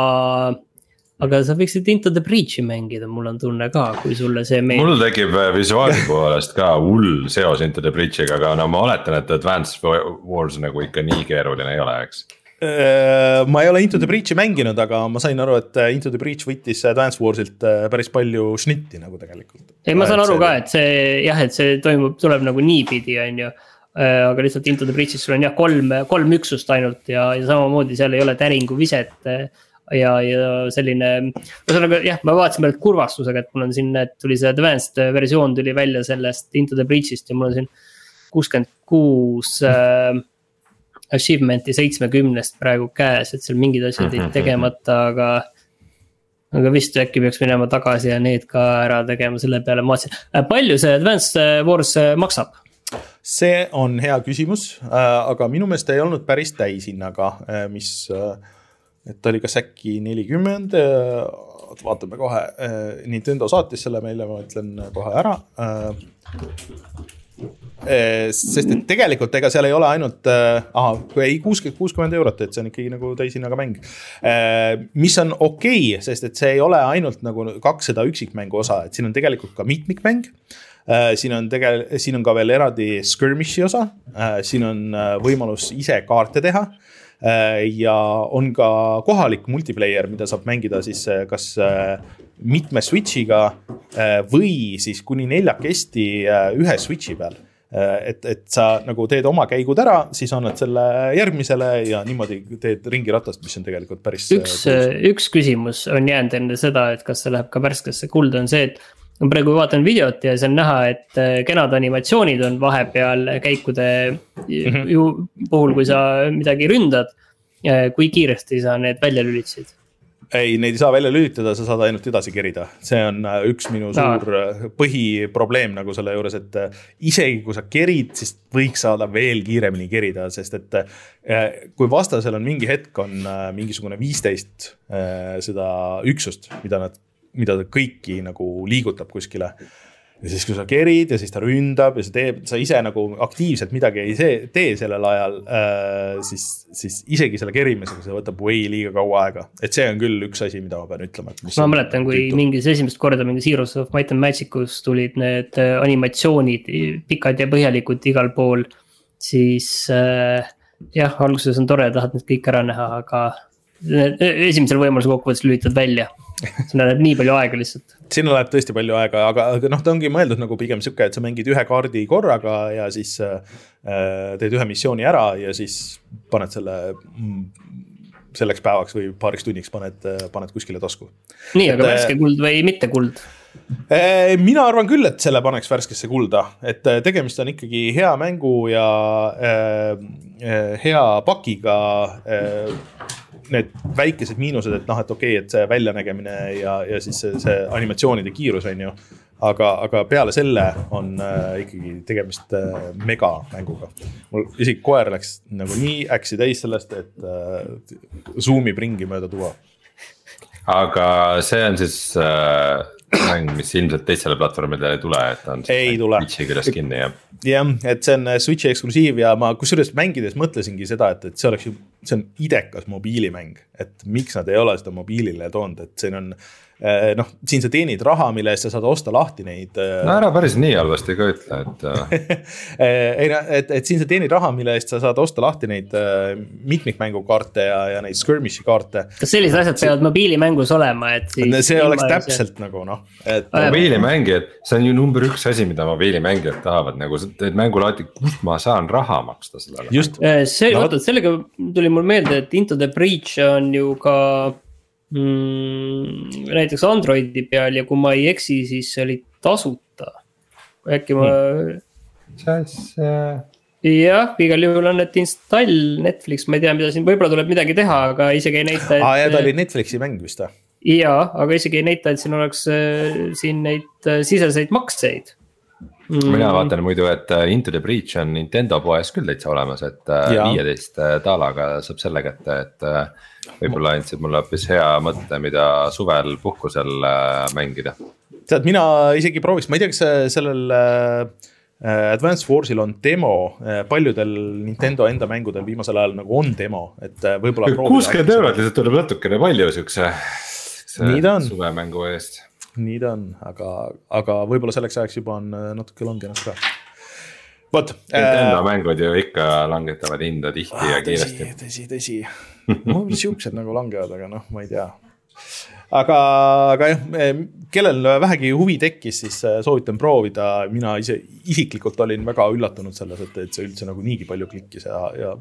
aga sa võiksid Into the Breach'i mängida, mul on tunne ka, kui sulle see meeldib. mul tekib visuaali poolest ka hull seos Into the Breach'iga, aga no ma oletan, et Advanced Wars nagu ikka nii keeruline ei ole, eks ma ei ole Into the Breach'i mänginud, aga ma sain aru, et äh, Into the Breach võttis Dance Warsilt äh, päris palju šnitti nagu tegelikult. ei, ma saan aru see... ka, et see jah, et see toimub, tuleb nagu niipidi, on ju. aga lihtsalt Into the Breach'is sul on jah, kolm, kolm üksust ainult ja, ja samamoodi seal ei ole täringuviset ja, ja selline, ühesõnaga jah, ma vaatasin praegu kurvastusega, et mul on siin, et tuli see advanced versioon tuli välja sellest Into the Breach'ist ja mul on siin kuuskümmend kuus achievement'i seitsmekümnest praegu käes, et seal mingid asjad jäid mhm, tegemata, aga. aga vist äkki peaks minema tagasi ja need ka ära tegema, selle peale ma vaatasin, äh, palju see Advanced Wars äh, maksab? see on hea küsimus, äh, aga minu meelest ei olnud päris täishinnaga, mis, et ta oli kas äkki nelikümmend vaatame kohe, Nintendo saatis selle meile, ma ütlen kohe ära. Eh, sest et tegelikult ega seal ei ole ainult äh,, ahah, ei kuuskümmend, kuuskümmend eurot, et see on ikkagi nagu täishinnaga mäng äh,. mis on okei okay,, sest et see ei ole ainult nagu kaks seda üksikmängu osa, et siin on tegelikult ka mitmikmäng äh,. siin on tegel-, siin on ka veel eraldi skirmish'i osa äh,, siin on äh, võimalus ise kaarte teha äh, ja on ka kohalik multiplayer, mida saab mängida siis äh, kas mitme switch'iga või siis kuni neljakesti ühe switch'i peal et, et sa nagu teed oma käigud ära, siis annad selle järgmisele ja niimoodi teed ringiratast, mis on tegelikult päris. üks, üks küsimus on jäänud enne seda, et kas see läheb ka värskesse kulda, on see, et ma praegu vaatan videot ja see on näha, et kenad animatsioonid on vahepeal käikude -hmm. ju puhul, kui sa midagi ründad. kui kiiresti sa need välja lülitasid? Ei, neid ei saa välja lülitada, sa saad ainult edasi kerida, see on äh, üks minu suur no. Äh, põhiprobleem nagu selle juures, et äh, isegi kui sa kerid, siis võiks saada veel kiiremini kerida, sest et kui vastasel on mingi hetk, on mingisugune viisteist seda üksust, mida nad, mida ta kõiki nagu liigutab kuskile ja siis, kui sa kerid ja siis ta ründab ja sa teeb, sa ise nagu aktiivselt midagi ei see, tee sellel ajal äh,. siis, siis isegi selle kerimisega see võtab way liiga kaua aega, et see on küll üks asi, mida ma pean ütlema. ma mäletan, kui tüütu. mingis esimest korda mingis Heroes of Might and Magic us tulid need äh, animatsioonid pikad ja põhjalikud igal pool. siis äh, jah, alguses on tore, tahad need kõik ära näha, aga esimesel võimalusel kokkuvõttes lülitad välja sinna läheb nii palju aega lihtsalt. sinna läheb tõesti palju aega, aga, aga noh, ta ongi mõeldud nagu pigem sihuke, et sa mängid ühe kaardi korraga ja siis äh, teed ühe missiooni ära ja siis paned selle mm, selleks päevaks või paariks tunniks paned, paned kuskile tasku. nii, aga äh, värske kuld või mitte kuld? Äh, mina arvan küll, et selle paneks värskesse kulda, et äh, tegemist on ikkagi hea mängu ja äh, hea pakiga äh, need väikesed miinused, et noh, et okei okay,, et see väljanägemine ja, ja siis see, see animatsioonide kiirus on ju. aga, aga peale selle on äh, ikkagi tegemist äh, megamänguga. mul isegi koer läks nagu nii äksi täis sellest, et äh, zoom ib ringi mööda tuba. aga see on siis äh mäng, mis ilmselt teistele platvormidele ei tule, et on. ei tule. Switch'i küljes kinni jah. jah, et see on äh, Switch'i eksklusiiv ja ma kusjuures mängides mõtlesingi seda, et, et see oleks ju, see on idekas mobiilimäng. et miks nad ei ole seda mobiilile toonud, et siin on noh, siin sa teenid raha, mille eest sa saad osta lahti neid. Eh, no ära päris nii halvasti ka ütle, et eh, ei no, et, et siin sa teenid raha, mille eest sa saad osta lahti neid mitmikmängukaarte ja, ja neid skirmish'i kaarte. kas sellised asjad peavad mobiilimängus olema, et siis. see oleks täpselt see... nagu noh, et. mobiilimängijad, see on ju number üks asi, mida mobiilimängijad tahavad, nagu sa teed mängulaati, kust ma saan raha maksta sellele. just. see no,, oota, sellega tuli mul meelde, et Into the Breach on ju ka mm, näiteks Androidi peal ja kui ma ei eksi, siis see oli tasuta. äkki ma. mis asja? jah, igal juhul on need install Netflix, ma ei tea, mida siin, võib-olla tuleb midagi teha, aga isegi ei näita. aa ja ta oli Netflixi mäng vist või? jaa, aga isegi ei näita, et siin oleks äh, siin neid äh, siseseid makseid mm.. mina vaatan muidu, et äh, Into the Breach on Nintendo poes küll täitsa olemas, et viieteist daalaga saab selle kätte, et võib-olla andsid mulle hoopis hea mõtte, mida suvel puhkusel äh, mängida. tead, mina isegi prooviks, ma ei tea, kas sellel äh, Advance Warsil on demo, paljudel Nintendo enda mängudel viimasel ajal nagu on demo, et võib-olla. kuuskümmend eurot lihtsalt tuleb natukene palju siukse, siukse suvemängu eest. nii ta on, aga, aga võib-olla selleks ajaks juba on natuke langenud ka vot. Nintendo äh, mängud ju ikka langetavad hinda tihti ah, ja kiiresti. tõsi, tõsi, mul siuksed nagu langevad, aga noh, ma ei tea aga, aga jah, kellel vähegi huvi tekkis, siis äh, soovitan proovida, mina ise isiklikult olin väga üllatunud selles, et, et see üldse nagu niigi palju klikkis ja, ja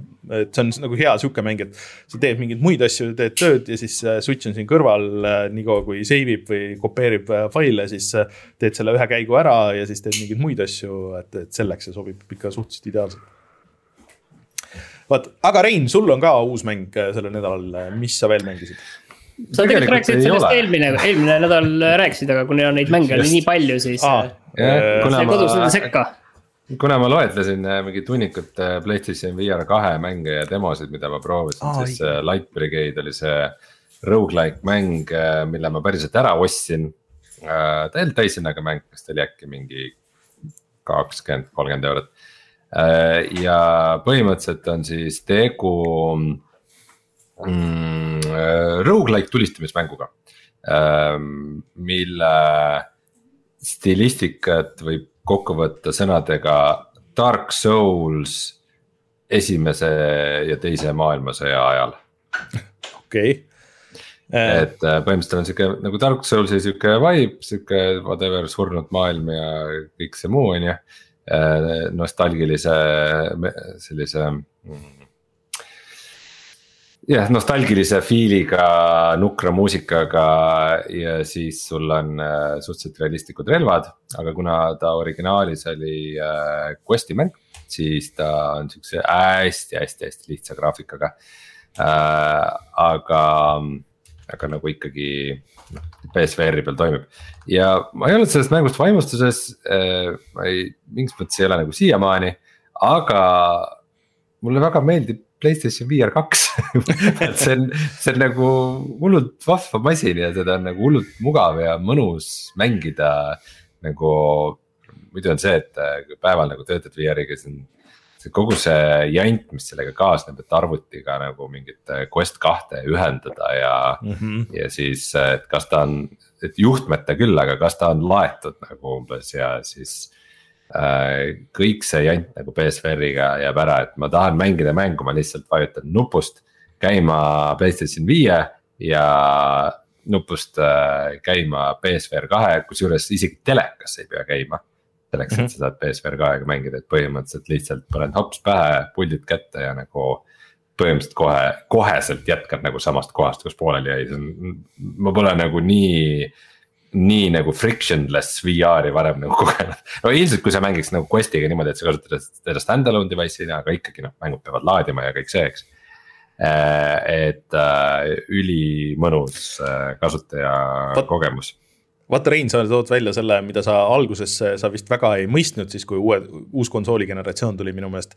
et see on nagu hea sihuke mäng, et. sa teed mingeid muid asju, teed tööd ja siis äh, switch on siin kõrval, äh, niikaua kui save ib või kopeerib faile, siis teed selle ühe käigu ära ja siis teed mingeid muid asju, et, et selleks see sobib ikka suhteliselt ideaalselt vot, aga Rein, sul on ka uus mäng sellel nädalal, mis sa veel mängisid? sa tegelikult rääkisid sellest ole. eelmine, eelmine nädal rääkisid, aga kuna neid mänge oli nii palju, siis ah,. see kodus on sekka kuna ma loetlesin äh, mingit hunnikut äh, PlayStation VR kahe mänge ja demosid, mida ma proovisin oh,, siis Light Brigade oli see rogu-like mäng, mille ma päriselt ära ostsin. ta ei olnud täishinnaga mäng, kas ta oli äkki mingi kakskümmend, kolmkümmend eurot. Ja põhimõtteliselt on siis tegu mm, äh, rogu-like tulistamismänguga. Ähm, mille stilistikat võib kokku võtta sõnadega Dark Souls esimese ja teise maailmasõja ajal. okei okay. et äh, põhimõtteliselt on sihuke nagu Dark Soulsi sihuke vibe, sihuke whatever surnud maailm ja kõik see muu, on ju. Nostalgilise sellise jah, nostalgilise feel'iga, nukra muusikaga ja siis sul on äh, suhteliselt realistlikud relvad. aga kuna ta originaalis oli äh, quest'i mäng, siis ta on siukse hästi-hästi-hästi lihtsa graafikaga äh,. aga, aga nagu ikkagi noh, BSVR-i peal toimib ja ma ei olnud sellest mängust vaimustuses äh,, ma ei, mingis mõttes ei ole nagu siiamaani, aga mulle väga meeldib Playstation VR kaks et see on, see on nagu hullult vahva masin ja seda on nagu hullult mugav ja mõnus mängida. nagu muidu on see, et päeval nagu töötad VR-iga, siis on see kogu see jant, mis sellega kaasneb, et arvutiga nagu mingit Quest kahte ühendada ja mm, -hmm. ja siis, et kas ta on, et juhtmeta küll, aga kas ta on laetud nagu umbes ja siis Äh, kõik see jant nagu BSVR-iga jääb ära, et ma tahan mängida mängu, ma lihtsalt vajutan nupust käima Playstation viie ja nupust äh, käima BSVR kahe, kusjuures isegi telekas ei pea käima. Selleks, et -hmm. sa saad BSVR kahega mängida, et põhimõtteliselt lihtsalt paned hops pähe, puldid kätte ja nagu. põhimõtteliselt kohe, koheselt jätkad nagu samast kohast, kus pooleli jäi, see on, ma pole nagu nii nii nagu frictionless VR-i varem nagu kogenud. no ilmselt, kui sa mängiks nagu Questiga niimoodi, et sa kasutad seda stand-alone device'ina, aga ikkagi noh, mängud peavad laadima ja kõik see, eks. Äh, et äh, ülimõnus äh, kasutaja But, kogemus vaata, Rein, sa tood välja selle, mida sa alguses, sa vist väga ei mõistnud, siis kui uue, uus konsooli generatsioon tuli minu meelest.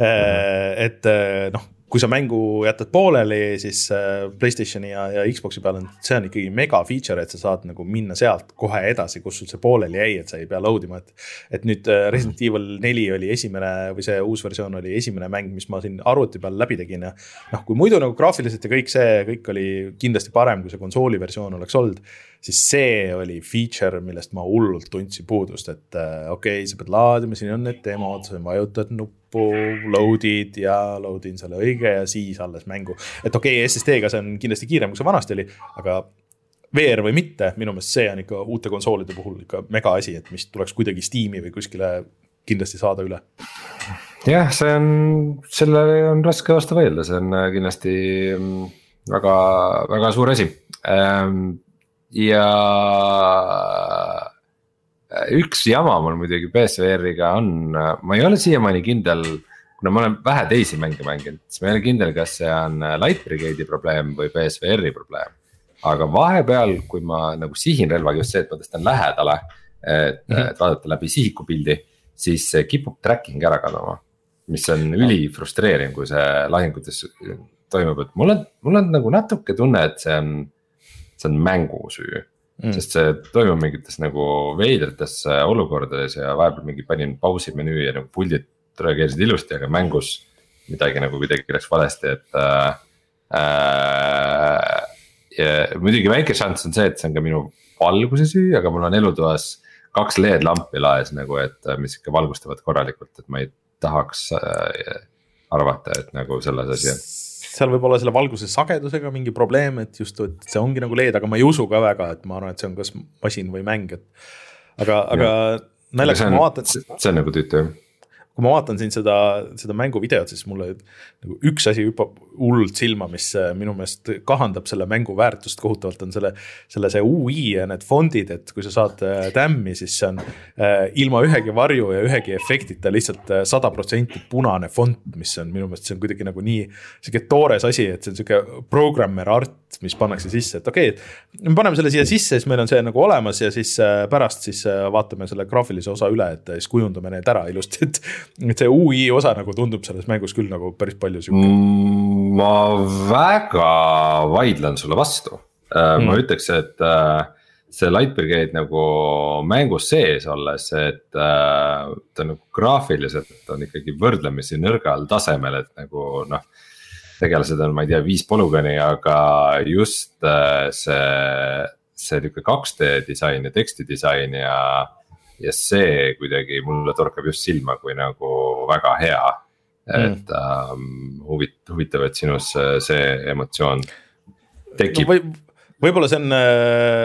Äh, et noh kui sa mängu jätad pooleli, siis äh, Playstationi ja, ja Xbox'i peal on, see on ikkagi mega feature, et sa saad nagu minna sealt kohe edasi, kus sul see pooleli jäi, et sa ei pea load ima, et. et nüüd äh, Resident Evil neli oli esimene või see uus versioon oli esimene mäng, mis ma siin arvuti peal läbi tegin ja. noh, kui muidu nagu graafiliselt ja kõik see, kõik oli kindlasti parem, kui see konsooli versioon oleks olnud siis see oli feature, millest ma hullult tundsin puudust, et äh, okei okay,, sa pead laadima, siin on need demod, sa vajutad nuppu, load'id ja load in selle õige ja siis alles mängu. et okei okay,, SSD-ga see on kindlasti kiirem, kui see vanasti oli, aga VR või mitte, minu meelest see on ikka uute konsoolide puhul ikka mega asi, et mis tuleks kuidagi Steam'i või kuskile kindlasti saada üle. jah, see on, sellele on raske vastu vaielda, see on äh, kindlasti mm, väga, väga suur asi ähm, ja üks jama mul muidugi BSVR-iga on, ma ei ole siiamaani kindel, kuna ma olen vähe teisi mänge mänginud, siis ma ei ole kindel, kas see on Light Brigade'i probleem või BSVR-i probleem. aga vahepeal, kui ma nagu sihin relvaga just see, et ma tõstan lähedale, et -hmm. et vaadata läbi sihikupildi, siis kipub tracking ära kaduma. mis on ülifrustreeriv, kui see lahingutes toimub, et mul on, mul on nagu natuke tunne, et see on see on mängu süü mm.. sest see toimub mingites nagu veidrates olukordades ja vahepeal mingi panin pausi menüü ja nagu puldid reageerisid ilusti, aga mängus midagi nagu kuidagi läks valesti, et äh,. Äh, ja muidugi väike šanss on see, et see on ka minu valguse süü, aga mul on elutoas kaks LED-lampi laes nagu, et mis ikka valgustavad korralikult, et ma ei tahaks äh, arvata, et nagu selles asi on seal võib olla selle valguse sagedusega mingi probleem, et just, et see ongi nagu LED, aga ma ei usu ka väga, et ma arvan, et see on kas masin või mäng, et. aga, aga naljakas, ma vaatan. see on nagu tüütu jah kui ma vaatan siin seda, seda mänguvideot, siis mulle nagu üks asi hüppab hullult silma, mis äh, minu meelest kahandab selle mängu väärtust kohutavalt, on selle. selle see ui ja need fondid, et kui sa saad tämmi, äh, siis see on äh, ilma ühegi varju ja ühegi efektita lihtsalt sada protsenti punane fond, mis on minu meelest, see on kuidagi nagu nii. sihuke toores asi, et see on sihuke programmer art, mis pannakse sisse, et okei okay,, et me paneme selle siia sisse, siis meil on see nagu olemas ja siis pärast siis vaatame selle graafilise osa üle, et siis kujundame need ära ilusti, et et see ui osa nagu tundub selles mängus küll nagu päris palju sihuke mm,. ma väga vaidlen sulle vastu äh, mm., ma ütleks, et äh, see Light Brigade nagu mängus sees olles, et äh, ta nagu graafiliselt on ikkagi võrdlemisi nõrgal tasemel, et nagu noh. tegelased on, ma ei tea, viis polügooni, aga just see, see nihuke 2D disain ja tekstidisain ja ja see kuidagi mulle torkab just silma kui nagu väga hea mm.. et ähm, huvit-, huvitav, et sinus see emotsioon tekib no, või,. võib-olla see on, äh,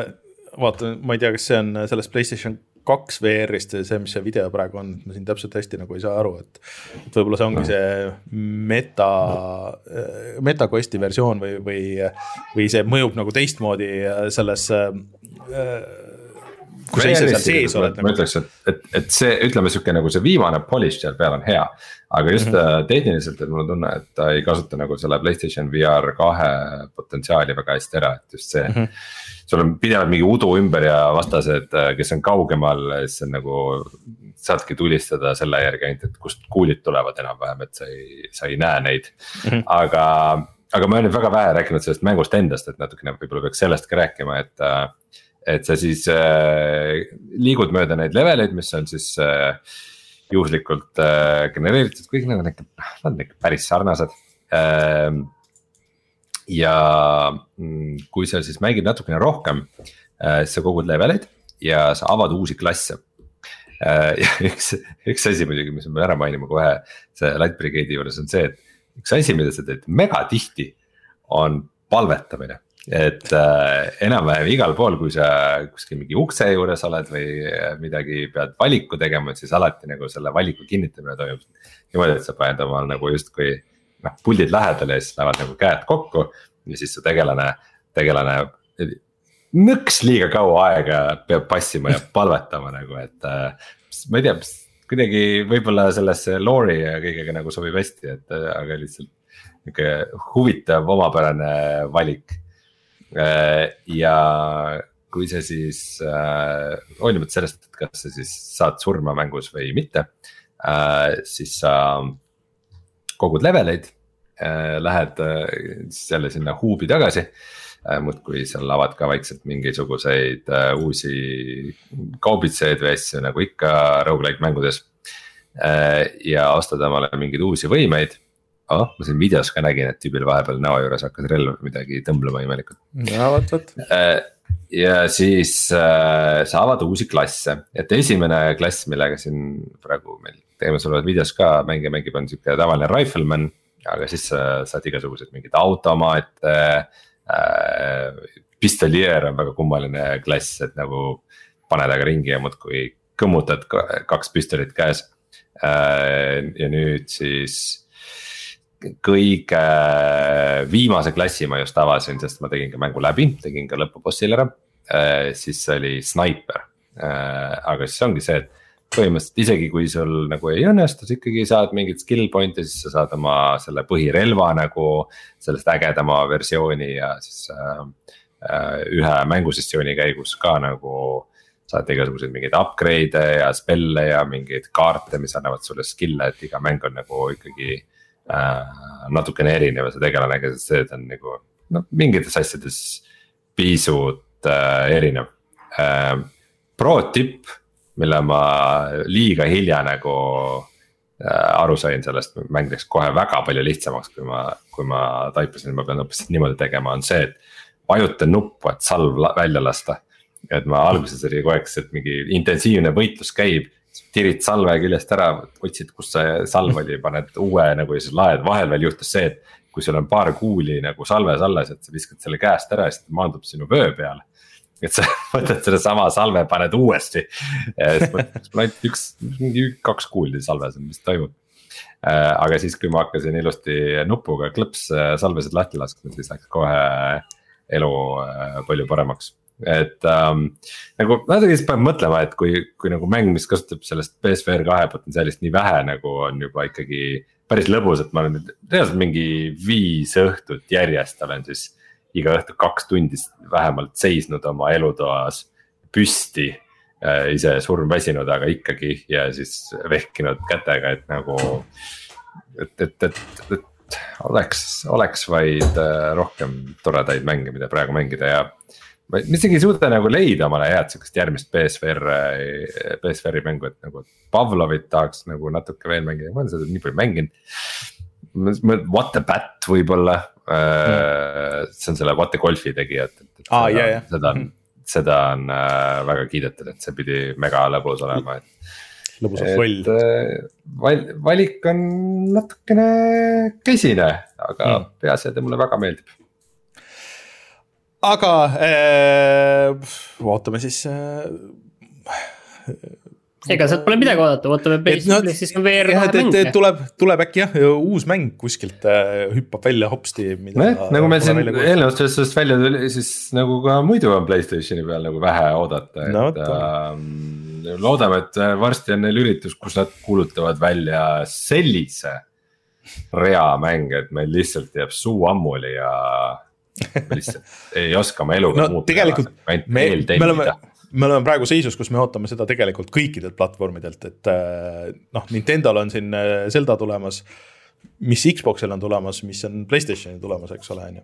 vaata, ma ei tea, kas see on selles Playstation kaks VR-ist, see, mis see video praegu on, ma siin täpselt hästi nagu ei saa aru, et. et võib-olla see ongi see meta, MetaQuesti versioon või, või, või see mõjub nagu teistmoodi selles kui sa ise seal sees oled. ma nagu... ütleks, et, et, et see, ütleme sihuke nagu see viimane polish seal peal on hea. aga just mm -hmm. tehniliselt, et mul on tunne, et ta ei kasuta nagu selle Playstation VR kahe potentsiaali väga hästi ära, et just see mm. -hmm. sul on pidevalt mingi udu ümber ja vastased, äh, kes on kaugemal, siis on nagu. saadki tulistada selle järgi ainult, et kust kuulid tulevad enam-vähem, et sa ei, sa ei näe neid mm, -hmm. aga aga ma olen nüüd väga vähe rääkinud sellest mängust endast, et natukene võib-olla peaks sellest ka rääkima, et äh, et sa siis äh, liigud mööda neid leveleid, mis on siis äh, juhuslikult äh, genereeritud, kõik need on ikka, nad on ikka päris sarnased äh,. ja mm, kui sa siis mängid natukene rohkem äh,, siis sa kogud leveleid ja sa avad uusi klasse äh,. ja üks, üks asi muidugi, mis pean ära mainima kohe see Light Brigade'i juures on see, et üks asi, mida sa teed mega tihti, on palvetamine et äh, enam-vähem igal pool, kui sa kuskil mingi ukse juures oled või midagi pead valiku tegema, et siis alati nagu selle valiku kinnitamine toimub. niimoodi, et sa paned omal nagu justkui noh, puldid lähedale ja siis lähevad nagu käed kokku ja siis su tegelane, tegelane nõks liiga kaua aega peab passima ja palvetama nagu, et äh, ma ei tea, kuidagi võib-olla sellesse lore'i ja kõigega nagu sobib hästi, et äh, aga lihtsalt nihuke huvitav omapärane valik Äh, ja kui sa siis äh,, hoolimata sellest, et kas sa siis saad surma mängus või mitte äh,, siis sa kogud leveleid äh,, lähed äh, siis jälle sinna huubi tagasi äh,. muudkui seal avad ka vaikselt mingisuguseid äh, uusi kaubitseid või asju nagu ikka rogu-like mängudes äh,. ja ostad omale mingeid uusi võimeid oh, ma siin videos ka nägin, et tüübil vahepeal näo juures hakkas relv midagi tõmblema imelikult. ja vot, vot. Äh, ja siis äh, sa avad uusi klasse, et esimene klass, millega siin praegu meil teemas olevas videos ka mängija mängib, on sihuke tavaline rifleman. aga siis sa saad igasuguseid mingeid automaate äh,. pistolier on väga kummaline klass, et nagu paned aga ringi ja muudkui kõmmutad kaks püstolit käes äh,. ja nüüd siis kõige viimase klassi ma just avasin, sest ma tegin ka mängu läbi, tegin ka lõpubossil ära. Äh, siis oli snaiper, äh, aga siis ongi see, et põhimõtteliselt isegi kui sul nagu ei õnnestu, sa ikkagi saad mingit skill point'e, siis sa saad oma selle põhirelva nagu. sellest ägedama versiooni ja siis äh, äh ühe mängusessiooni käigus ka nagu saad igasuguseid mingeid upgrade'e ja spell'e ja mingeid kaarte, mis annavad sulle skill'e, et iga mäng on nagu ikkagi äh, natukene erinev see tegelanegi, sest see, on nagu noh, mingites asjades pisut äh, erinev äh,. Pro tipp, mille ma liiga hilja nagu äh, aru sain sellest, mäng läks kohe väga palju lihtsamaks, kui ma, kui ma taipasin, ma pean hoopis niimoodi tegema, on see, et vajuta nuppu, et salv välja lasta. et ma alguses oli kogu aeg see, et mingi intensiivne võitlus käib tirid salve küljest ära, otsid, kus see salv oli, paned uue nagu ja siis laed, vahel veel juhtus see, et. kui sul on paar kuuli nagu salves alles, et sa viskad selle käest ära ja siis ta maandub sinu vöö peale. et sa võtad sedasama salve, paned uuesti. ja siis mõtled, mul ainult üks, kaks kuuli salves on, mis toimub äh, aga siis, kui ma hakkasin ilusti nupuga klõps äh, salvesed lahti laskma, siis läks kohe elu äh, palju paremaks et ähm, nagu natuke siis paneb mõtlema, et kui, kui nagu mäng, mis kasutab sellest BSVR kahe potentsiaalist nii vähe nagu on juba ikkagi päris lõbus, et ma olen nüüd reaalselt mingi viis õhtut järjest olen siis iga õhtu kaks tundi vähemalt seisnud oma elutoas püsti äh,. ise surmväsinud, aga ikkagi ja siis vehkinud kätega, et nagu, et, et, et, et oleks, oleks vaid äh, rohkem toredaid mänge, mida praegu mängida ja ma isegi ei suuda nagu leida omale head sihukest järgmist BSVR, BSVR-i mängu, et nagu Pavlovit tahaks nagu natuke veel mängida, ma olen seda nii palju mänginud. What the Bat võib-olla mm., see on selle What the Golfi tegija, et, et. Ah, seda, yeah, yeah. seda on, seda on äh, väga kiidetud, et see pidi mega lõbus olema, et. lõbus on loll. Val-, valik on natukene kesine, aga mm. peaasjad mulle väga meeldib aga äh, ootame siis äh, ega sealt pole midagi oodata, ootame PlayStation no, VR kahe mänge. tuleb, tuleb äkki jah, uus mäng kuskilt äh, hüppab välja hopsti. nojah, nagu meil siin eelnevast sellest välja tuli, siis nagu ka muidu on Playstationi peal nagu vähe oodata, et no, äh, loodame, et varsti on neil üritus, kus nad kuulutavad välja sellise rea mänge, et meil lihtsalt jääb suu ammuli ja me lihtsalt ei oska oma eluga no, muuta. tegelikult me, me oleme me oleme praegu seisus, kus me ootame seda tegelikult kõikidelt platvormidelt, et äh, noh, Nintendo'l on siin äh, Zelda tulemas mis Xbox'il on tulemas, mis on Playstationil tulemas, eks ole, on ju.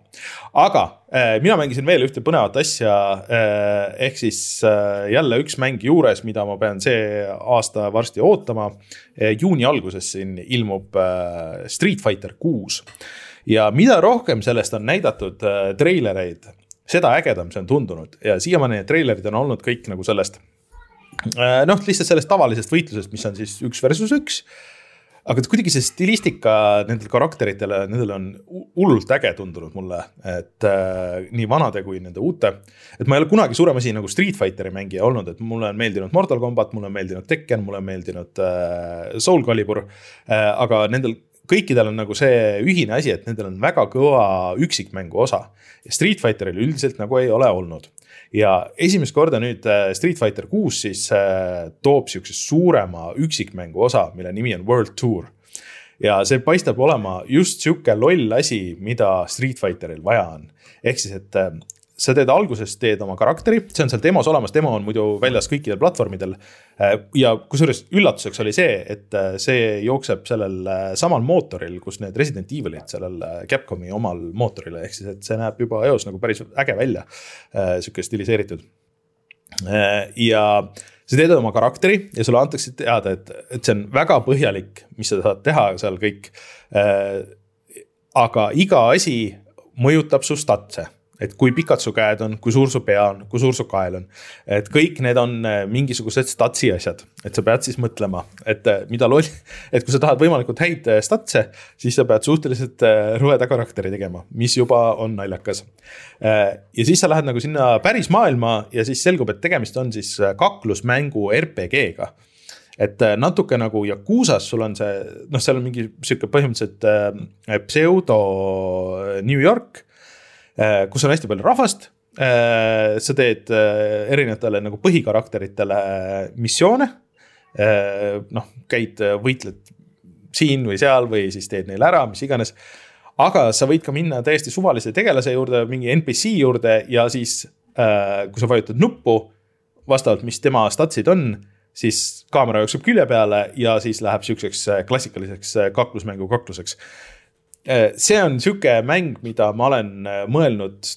aga äh, mina mängisin veel ühte põnevat asja äh,. ehk siis äh, jälle üks mäng juures, mida ma pean see aasta varsti ootama äh,. juuni alguses siin ilmub äh, Street Fighter kuus ja mida rohkem sellest on näidatud äh, treilereid seda ägedam see on tundunud ja siiamaani need treilerid on olnud kõik nagu sellest. Äh, noh, lihtsalt sellest tavalisest võitlusest, mis on siis üks versus üks. aga kuidagi see stilistika nendel karakteritele, nendel on hullult äge tundunud mulle, et äh, nii vanade kui nende uute. et ma ei ole kunagi suurem asi nagu Street Fighteri mängija olnud, et mulle on meeldinud Mortal Combat, mulle on meeldinud Tekken, mulle on meeldinud äh, Soul Calibur äh,. aga nendel kõikidel on nagu see ühine asi, et nendel on väga kõva üksikmängu osa. Street Fighteril üldiselt nagu ei ole olnud. ja esimest korda nüüd äh, Street Fighter kuus siis äh, toob sihukese suurema üksikmängu osa, mille nimi on World Tour ja see paistab olema just sihuke loll asi, mida Street Fighteril vaja on. ehk siis, et äh, sa teed alguses, teed oma karakteri, see on seal demos olemas, demo on muidu väljas kõikidel platvormidel. Äh, ja kusjuures üllatuseks oli see, et äh, see jookseb sellel äh, samal mootoril, kus need Resident Evilid sellel Capcomi omal mootoril, ehk siis, et see näeb juba eos nagu päris äge välja. sihuke stiliseeritud. ja sa teed oma karakteri ja sulle antakse teada, et, et see on väga põhjalik, mis sa saad teha seal kõik. aga iga asi mõjutab su statse et kui pikad su käed on, kui suur su pea on, kui suur su kael on. et kõik need on äh, mingisugused statsi asjad, et sa pead siis mõtlema, et äh, mida loll, et kui sa tahad võimalikult häid äh, statse, siis sa pead suhteliselt rõveda karakteri tegema, mis juba on naljakas. ja siis sa lähed nagu sinna päris maailma ja siis selgub, et tegemist on siis kaklusmängu RPG-ga et natuke nagu Yakuusas sul on see, noh, seal on mingi sihuke põhimõtteliselt äh, pseudo New York kus on hästi palju rahvast. Äh, sa teed äh, erinevatele nagu põhikarakteritele missioone. noh, käid, võitled siin või seal või siis teed neile ära, mis iganes. aga sa võid ka minna täiesti suvalise tegelase juurde, mingi NPC juurde ja siis, kui sa vajutad nuppu, vastavalt, mis tema statsid on siis kaamera jookseb külje peale ja siis läheb sihukeseks klassikaliseks kaklusmängu kakluseks. Äh, see on sihuke mäng, mida ma olen äh, mõelnud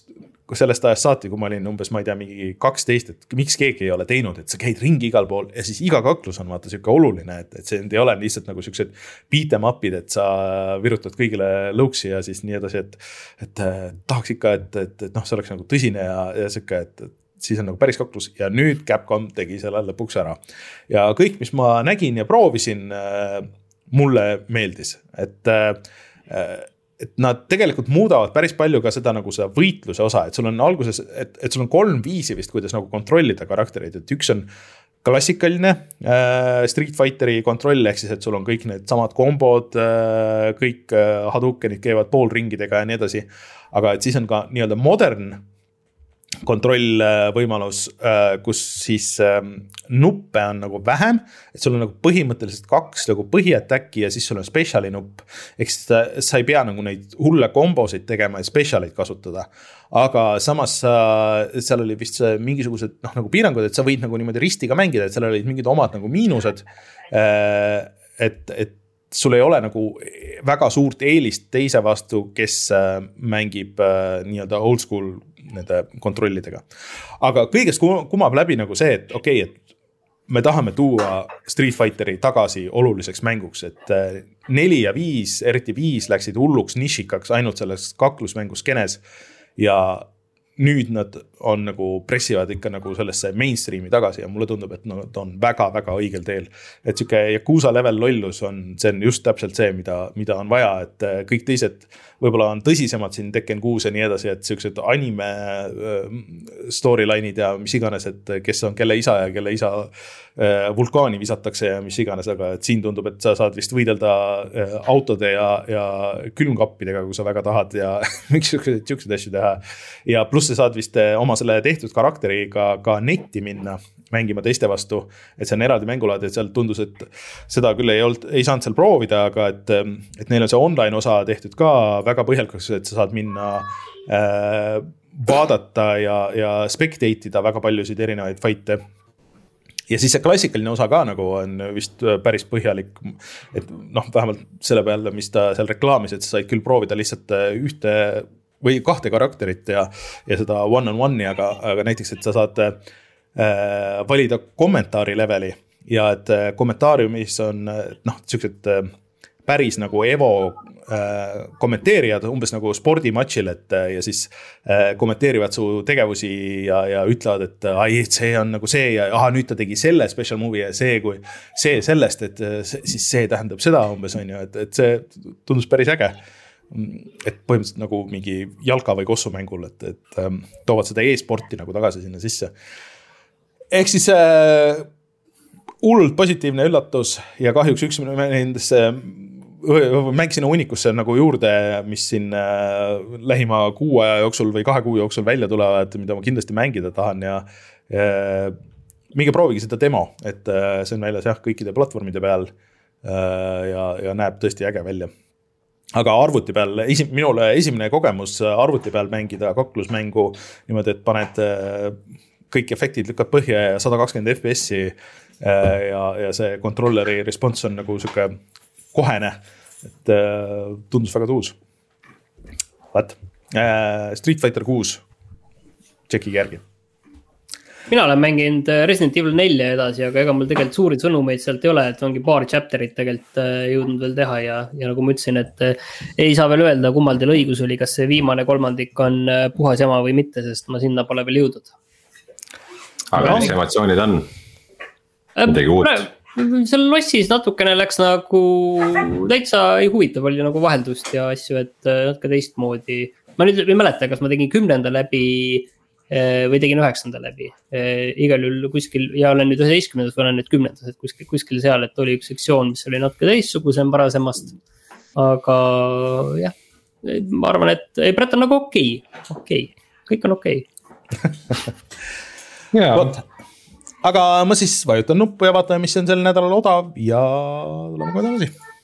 sellest ajast saati, kui ma olin umbes, ma ei tea, mingi kaksteist, et miks keegi ei ole teinud, et sa käid ringi igal pool ja siis iga kaklus on vaata sihuke oluline, et, et see ei ole lihtsalt nagu siuksed beat em up'id, et sa virutad kõigile lõuksi ja siis nii edasi, et. et äh, tahaks ikka, et, et, et noh, see oleks nagu tõsine ja, ja sihuke, et, et siis on nagu päris kaklus ja nüüd Capcom tegi selle lõpuks ära. ja kõik, mis ma nägin ja proovisin mulle meeldis, et et nad tegelikult muudavad päris palju ka seda nagu seda võitluse osa, et sul on alguses, et, et sul on kolm viisi vist, kuidas nagu kontrollida karaktereid, et üks on klassikaline äh, Street Fighteri kontroll, ehk siis, et sul on kõik needsamad kombod äh,, kõik äh, Hadoukenid käivad poolringidega ja nii edasi. aga et siis on ka nii-öelda modern kontrollvõimalus, äh, kus siis ähm, nuppe on nagu vähem. et sul on nagu põhimõtteliselt kaks nagu põhiattacki ja siis sul on special'i nupp. ehk siis sa ei pea nagu neid hulle kombosid tegema ja special'eid kasutada. aga samas seal oli vist mingisugused noh, nagu piirangud, et sa võid nagu niimoodi ristiga mängida, et seal olid mingid omad nagu miinused. Äh, et, et sul ei ole nagu väga suurt eelist teise vastu, kes äh, mängib nii-öelda old school nende kontrollidega. aga kõigest kumab läbi nagu see, et okei okay,, et me tahame tuua Street Fighteri tagasi oluliseks mänguks, et äh, neli ja viis, eriti viis läksid hulluks nišikaks ainult selles kaklusmängu skeenes. ja nüüd nad on nagu pressivad ikka nagu sellesse mainstream'i tagasi ja mulle tundub, et nad on väga-väga õigel teel. et sihuke Yakuusa level lollus on, see on just täpselt see, mida, mida on vaja, et äh, kõik teised võib-olla on tõsisemad siin Tekken kuus ja nii edasi, et siuksed anime äh, storyline'id ja mis iganes, et kes on kelle isa ja kelle isa äh, vulkaani visatakse ja mis iganes, aga et siin tundub, et sa saad vist võidelda autode ja, ja külmkappidega, kui sa väga tahad ja mingisuguseid siukseid asju teha. ja pluss sa saad vist eh, oma selle tehtud karakteriga ka netti minna mängima teiste vastu. et see on eraldi mängulaad, et seal tundus, et seda küll ei olnud, ei saanud seal proovida, aga et, et neil on see online osa tehtud ka väga põhjalikuks, et sa saad minna äh, vaadata ja, ja spectate ida väga paljusid erinevaid fight'e ja siis see klassikaline osa ka nagu on vist päris põhjalik. et noh, vähemalt selle peale, mis ta seal reklaamis, et sa said küll proovida lihtsalt ühte või kahte karakterit ja, ja seda one on one'i, aga, aga näiteks, et sa saad äh, valida kommentaari leveli ja et äh, kommentaariumis on noh, siuksed äh, päris nagu Evo äh, kommenteerijad umbes nagu spordimatšil, et äh, ja siis äh, kommenteerivad su tegevusi ja, ja ütlevad, et äh, ai, see on nagu see ja ahah, nüüd ta tegi selle special movie ja see, kui see sellest, et äh, see, siis see tähendab seda umbes on ju, et, et see tundus päris äge et põhimõtteliselt nagu mingi jalka või kossumängul, et, et ähm, toovad seda e-sporti nagu tagasi sinna sisse. ehk siis äh, hullult positiivne üllatus ja kahjuks üks nendesse mäng sinna hunnikusse nagu juurde, mis siin äh, lähima kuu aja jooksul või kahe kuu jooksul välja tulevad, mida ma kindlasti mängida tahan ja äh, minge proovige seda demo, et äh, see on väljas jah, kõikide platvormide peal äh,. ja, ja näeb tõesti äge välja aga arvuti peal, esi-, minule esimene kogemus arvuti peal mängida kaklusmängu niimoodi, et paned äh, kõik efektid lükkad põhja ja sada kakskümmend FPS-i. Äh, ja, ja see controller'i response on nagu sihuke kohene, et äh, tundus väga tuus. vot, Street Fighter kuus, tšekkige järgi mina olen mänginud äh, Resident Evil nelja edasi, aga ega mul tegelikult suuri sõnumeid sealt ei ole, et ongi paar chapter'it tegelikult äh, jõudnud veel teha ja, ja nagu ma ütlesin, et äh, ei saa veel öelda, kummal teil õigus oli, kas see viimane kolmandik on puhas jama või mitte, sest ma sinna pole veel jõudnud. aga mis emotsioonid on? midagi uut? seal lossis natukene läks nagu täitsa ei huvitav oli nagu vaheldust ja asju, et natuke teistmoodi. ma nüüd ei mäleta, kas ma tegin kümnenda läbi või tegin üheksanda läbi. Eh, igal juhul kuskil ja olen nüüd üheteistkümnendas või olen nüüd kümnendas, et kuskil, kuskil seal, et oli üks sektsioon, mis oli natuke teistsugusem varasemast. aga jah, ma arvan, et ei, Brett on nagu okei okay., okei okay., kõik on okei okay. vot, aga ma siis vajutan nuppu ja vaatame, mis on sel nädalal odav ja tuleme kohe tagasi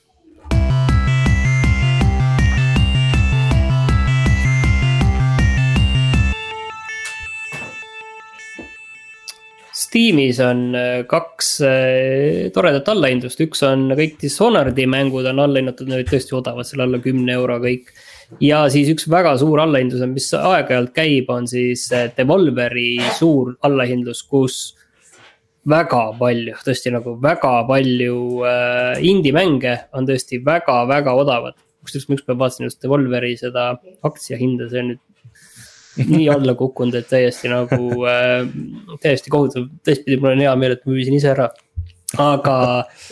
Steamis on äh, kaks äh, toredat allahindlust, üks on kõik Dishonored'i mängud on allahinnatud, need olid tõesti odavad, seal alla kümne euro kõik. ja siis üks väga suur allahindlus on, mis aeg-ajalt käib, on siis äh, Devolveri suur allahindlus, kus väga palju, tõesti nagu väga palju äh, indie-mänge on tõesti väga-väga odavad. kusjuures ma ükspäev vaatasin just Devolveri seda aktsiahinda, see on nüüd nii alla kukkunud, et täiesti nagu äh, täiesti kohutav, teistpidi mul on hea meel, et ma müüsin ise ära, aga.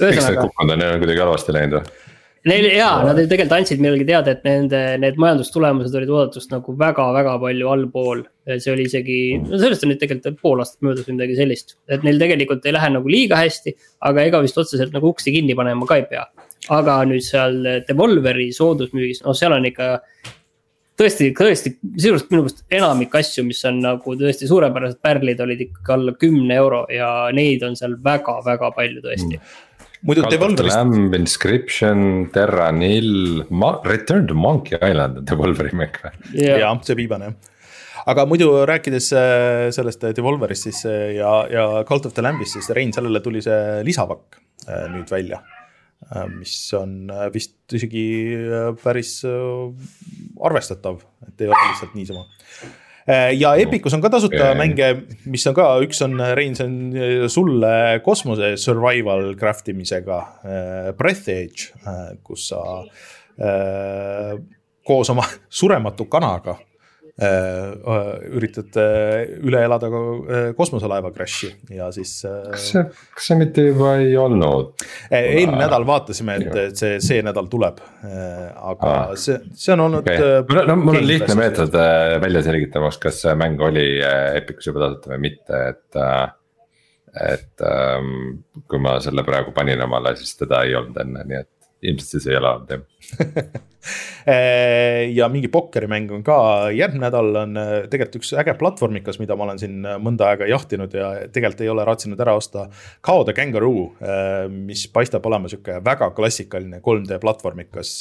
miks nad kukkunud on, neil on kuidagi halvasti läinud või? Neil jaa, nad tegelikult andsid millalgi teada, et nende need majandustulemused olid oodatust nagu väga-väga palju allpool. see oli isegi, no sellest on nüüd tegelikult pool aastat möödas või midagi sellist, et neil tegelikult ei lähe nagu liiga hästi, aga ega vist otseselt nagu uksi kinni panema ka ei pea. aga nüüd seal Devolveri soodusmüügis, noh, seal on ikka tõesti, tõesti, sisuliselt minu meelest enamik asju, mis on nagu tõesti suurepärased pärlid, olid ikkagi alla kümne euro ja neid on seal väga-väga palju tõesti mm muidu Devolverist. Lamb, Inscription, Terra Nil, Return to Monkey Island on Devolveri mäng või? jah, see viimane jah. aga muidu rääkides äh, sellest Devolverist siis äh, ja, ja Cult of the Lambist, siis Rein, sellele tuli see lisapakk äh, nüüd välja Äh, mis on äh, vist isegi äh, päris arvestatav, et ei ole lihtsalt niisama. ja Epicus on ka tasuta mänge, mis on ka, üks on, Rein, see on sulle kosmose survival craft imisega. Breath Edge, kus sa koos oma surematu kanaga üritad üle elada kosmoselaeva crash'i ja siis. kas see, kas see mitte juba ei olnud? eelmine nädal vaatasime, et, et see, see nädal tuleb, aga ah. see, see on olnud okay.. no mul on lihtne meetod välja selgitamaks, kas see mäng oli Epicus juba tasuta või mitte, et et ähm, kui ma selle praegu panin omale, siis teda ei olnud enne, nii et ilmselt siis ei ole olnud jah ja mingi pokkerimäng on ka, järgmine nädal on äh, tegelikult üks äge platvormikas, mida ma olen siin äh, mõnda aega jahtinud ja tegelikult ei ole raatsinud ära osta. Kao the Kangaroo, äh, mis paistab olema sihuke väga klassikaline 3D platvormikas.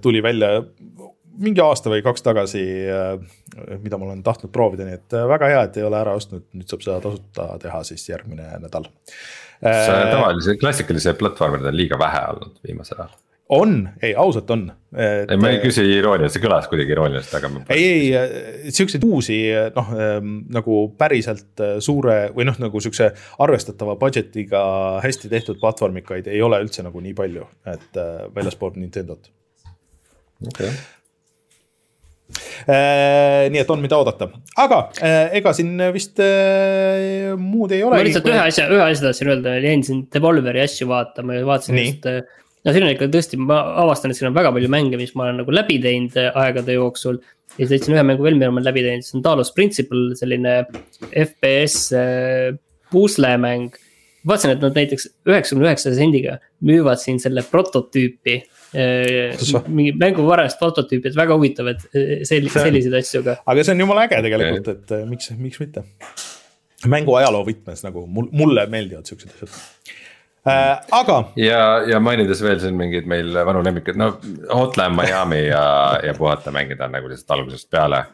tuli välja mingi aasta või kaks tagasi, mida ma olen tahtnud proovida, nii et väga hea, et ei ole ära ostnud, nüüd saab seda tasuta teha siis järgmine nädal. See äh, tavalise klassikalise platvormide on liiga vähe olnud viimasel ajal on, ei ausalt on. ei, ma ei küsi irooniat, see kõlas kuidagi irooniliselt, aga. ei, ei siukseid uusi noh ähm, nagu päriselt suure või noh, nagu siukse arvestatava budget'iga hästi tehtud platvormikaid ei ole üldse nagu nii palju, et väljaspoolt Nintendot. okei okay Äh, nii et on, mida oodata, aga äh, ega siin vist äh, muud ei ole. ma lihtsalt ühe asja, ühe asja tahtsin öelda, jäin siin Devolveri asju vaatama ja vaatasin just. no siin on ikka tõesti, ma avastan, et siin on väga palju mänge, mis ma olen nagu läbi teinud aegade jooksul. ja siis leidsin ühe mängu veel, mida ma olen läbi teinud, see on Talos Principle, selline FPS puslemäng vaatasin, et nad näiteks üheksakümne üheksa sendiga müüvad siin selle prototüüpi mingi mängu varajast prototüüpi, et väga huvitav, et sel-, selliseid asju ka. aga see on jumala äge tegelikult, et miks, miks mitte. mängu ajaloo võtmes nagu mul, mulle meeldivad siuksed asjad äh,. aga. ja, ja mainides veel siin mingeid meil vanu lemmikuid, no Hotline Miami ja, ja puhata mängida on nagu lihtsalt algusest peale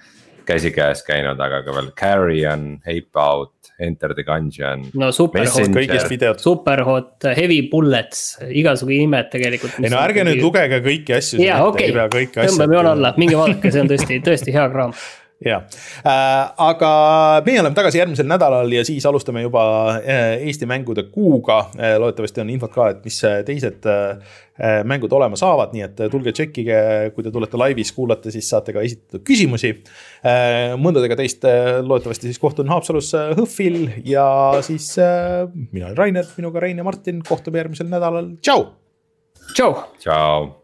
käsikäes käinud, aga ka veel Carrion, Ape Out Enter the Gungeon. no superhot, kõigist videod. Superhot, Heavy Bullets, igasugu imed tegelikult. ei no ärge nüüd lugege kõiki asju. jaa, okei, tõmbame joone alla, minge vaadake, see on tõesti, tõesti hea kraam jah äh,, aga meie oleme tagasi järgmisel nädalal ja siis alustame juba äh, Eesti mängude kuuga äh,. loodetavasti on infot ka, et mis teised mängud olema saavad, nii et tulge tšekkige, kui te tulete laivis, kuulate, siis saate ka esitada küsimusi mõndadega teist loodetavasti siis kohtun Haapsalus HÖFFil ja siis mina olen Rainer, minuga Rein ja Martin, kohtume järgmisel nädalal, tšau. tšau. tšau.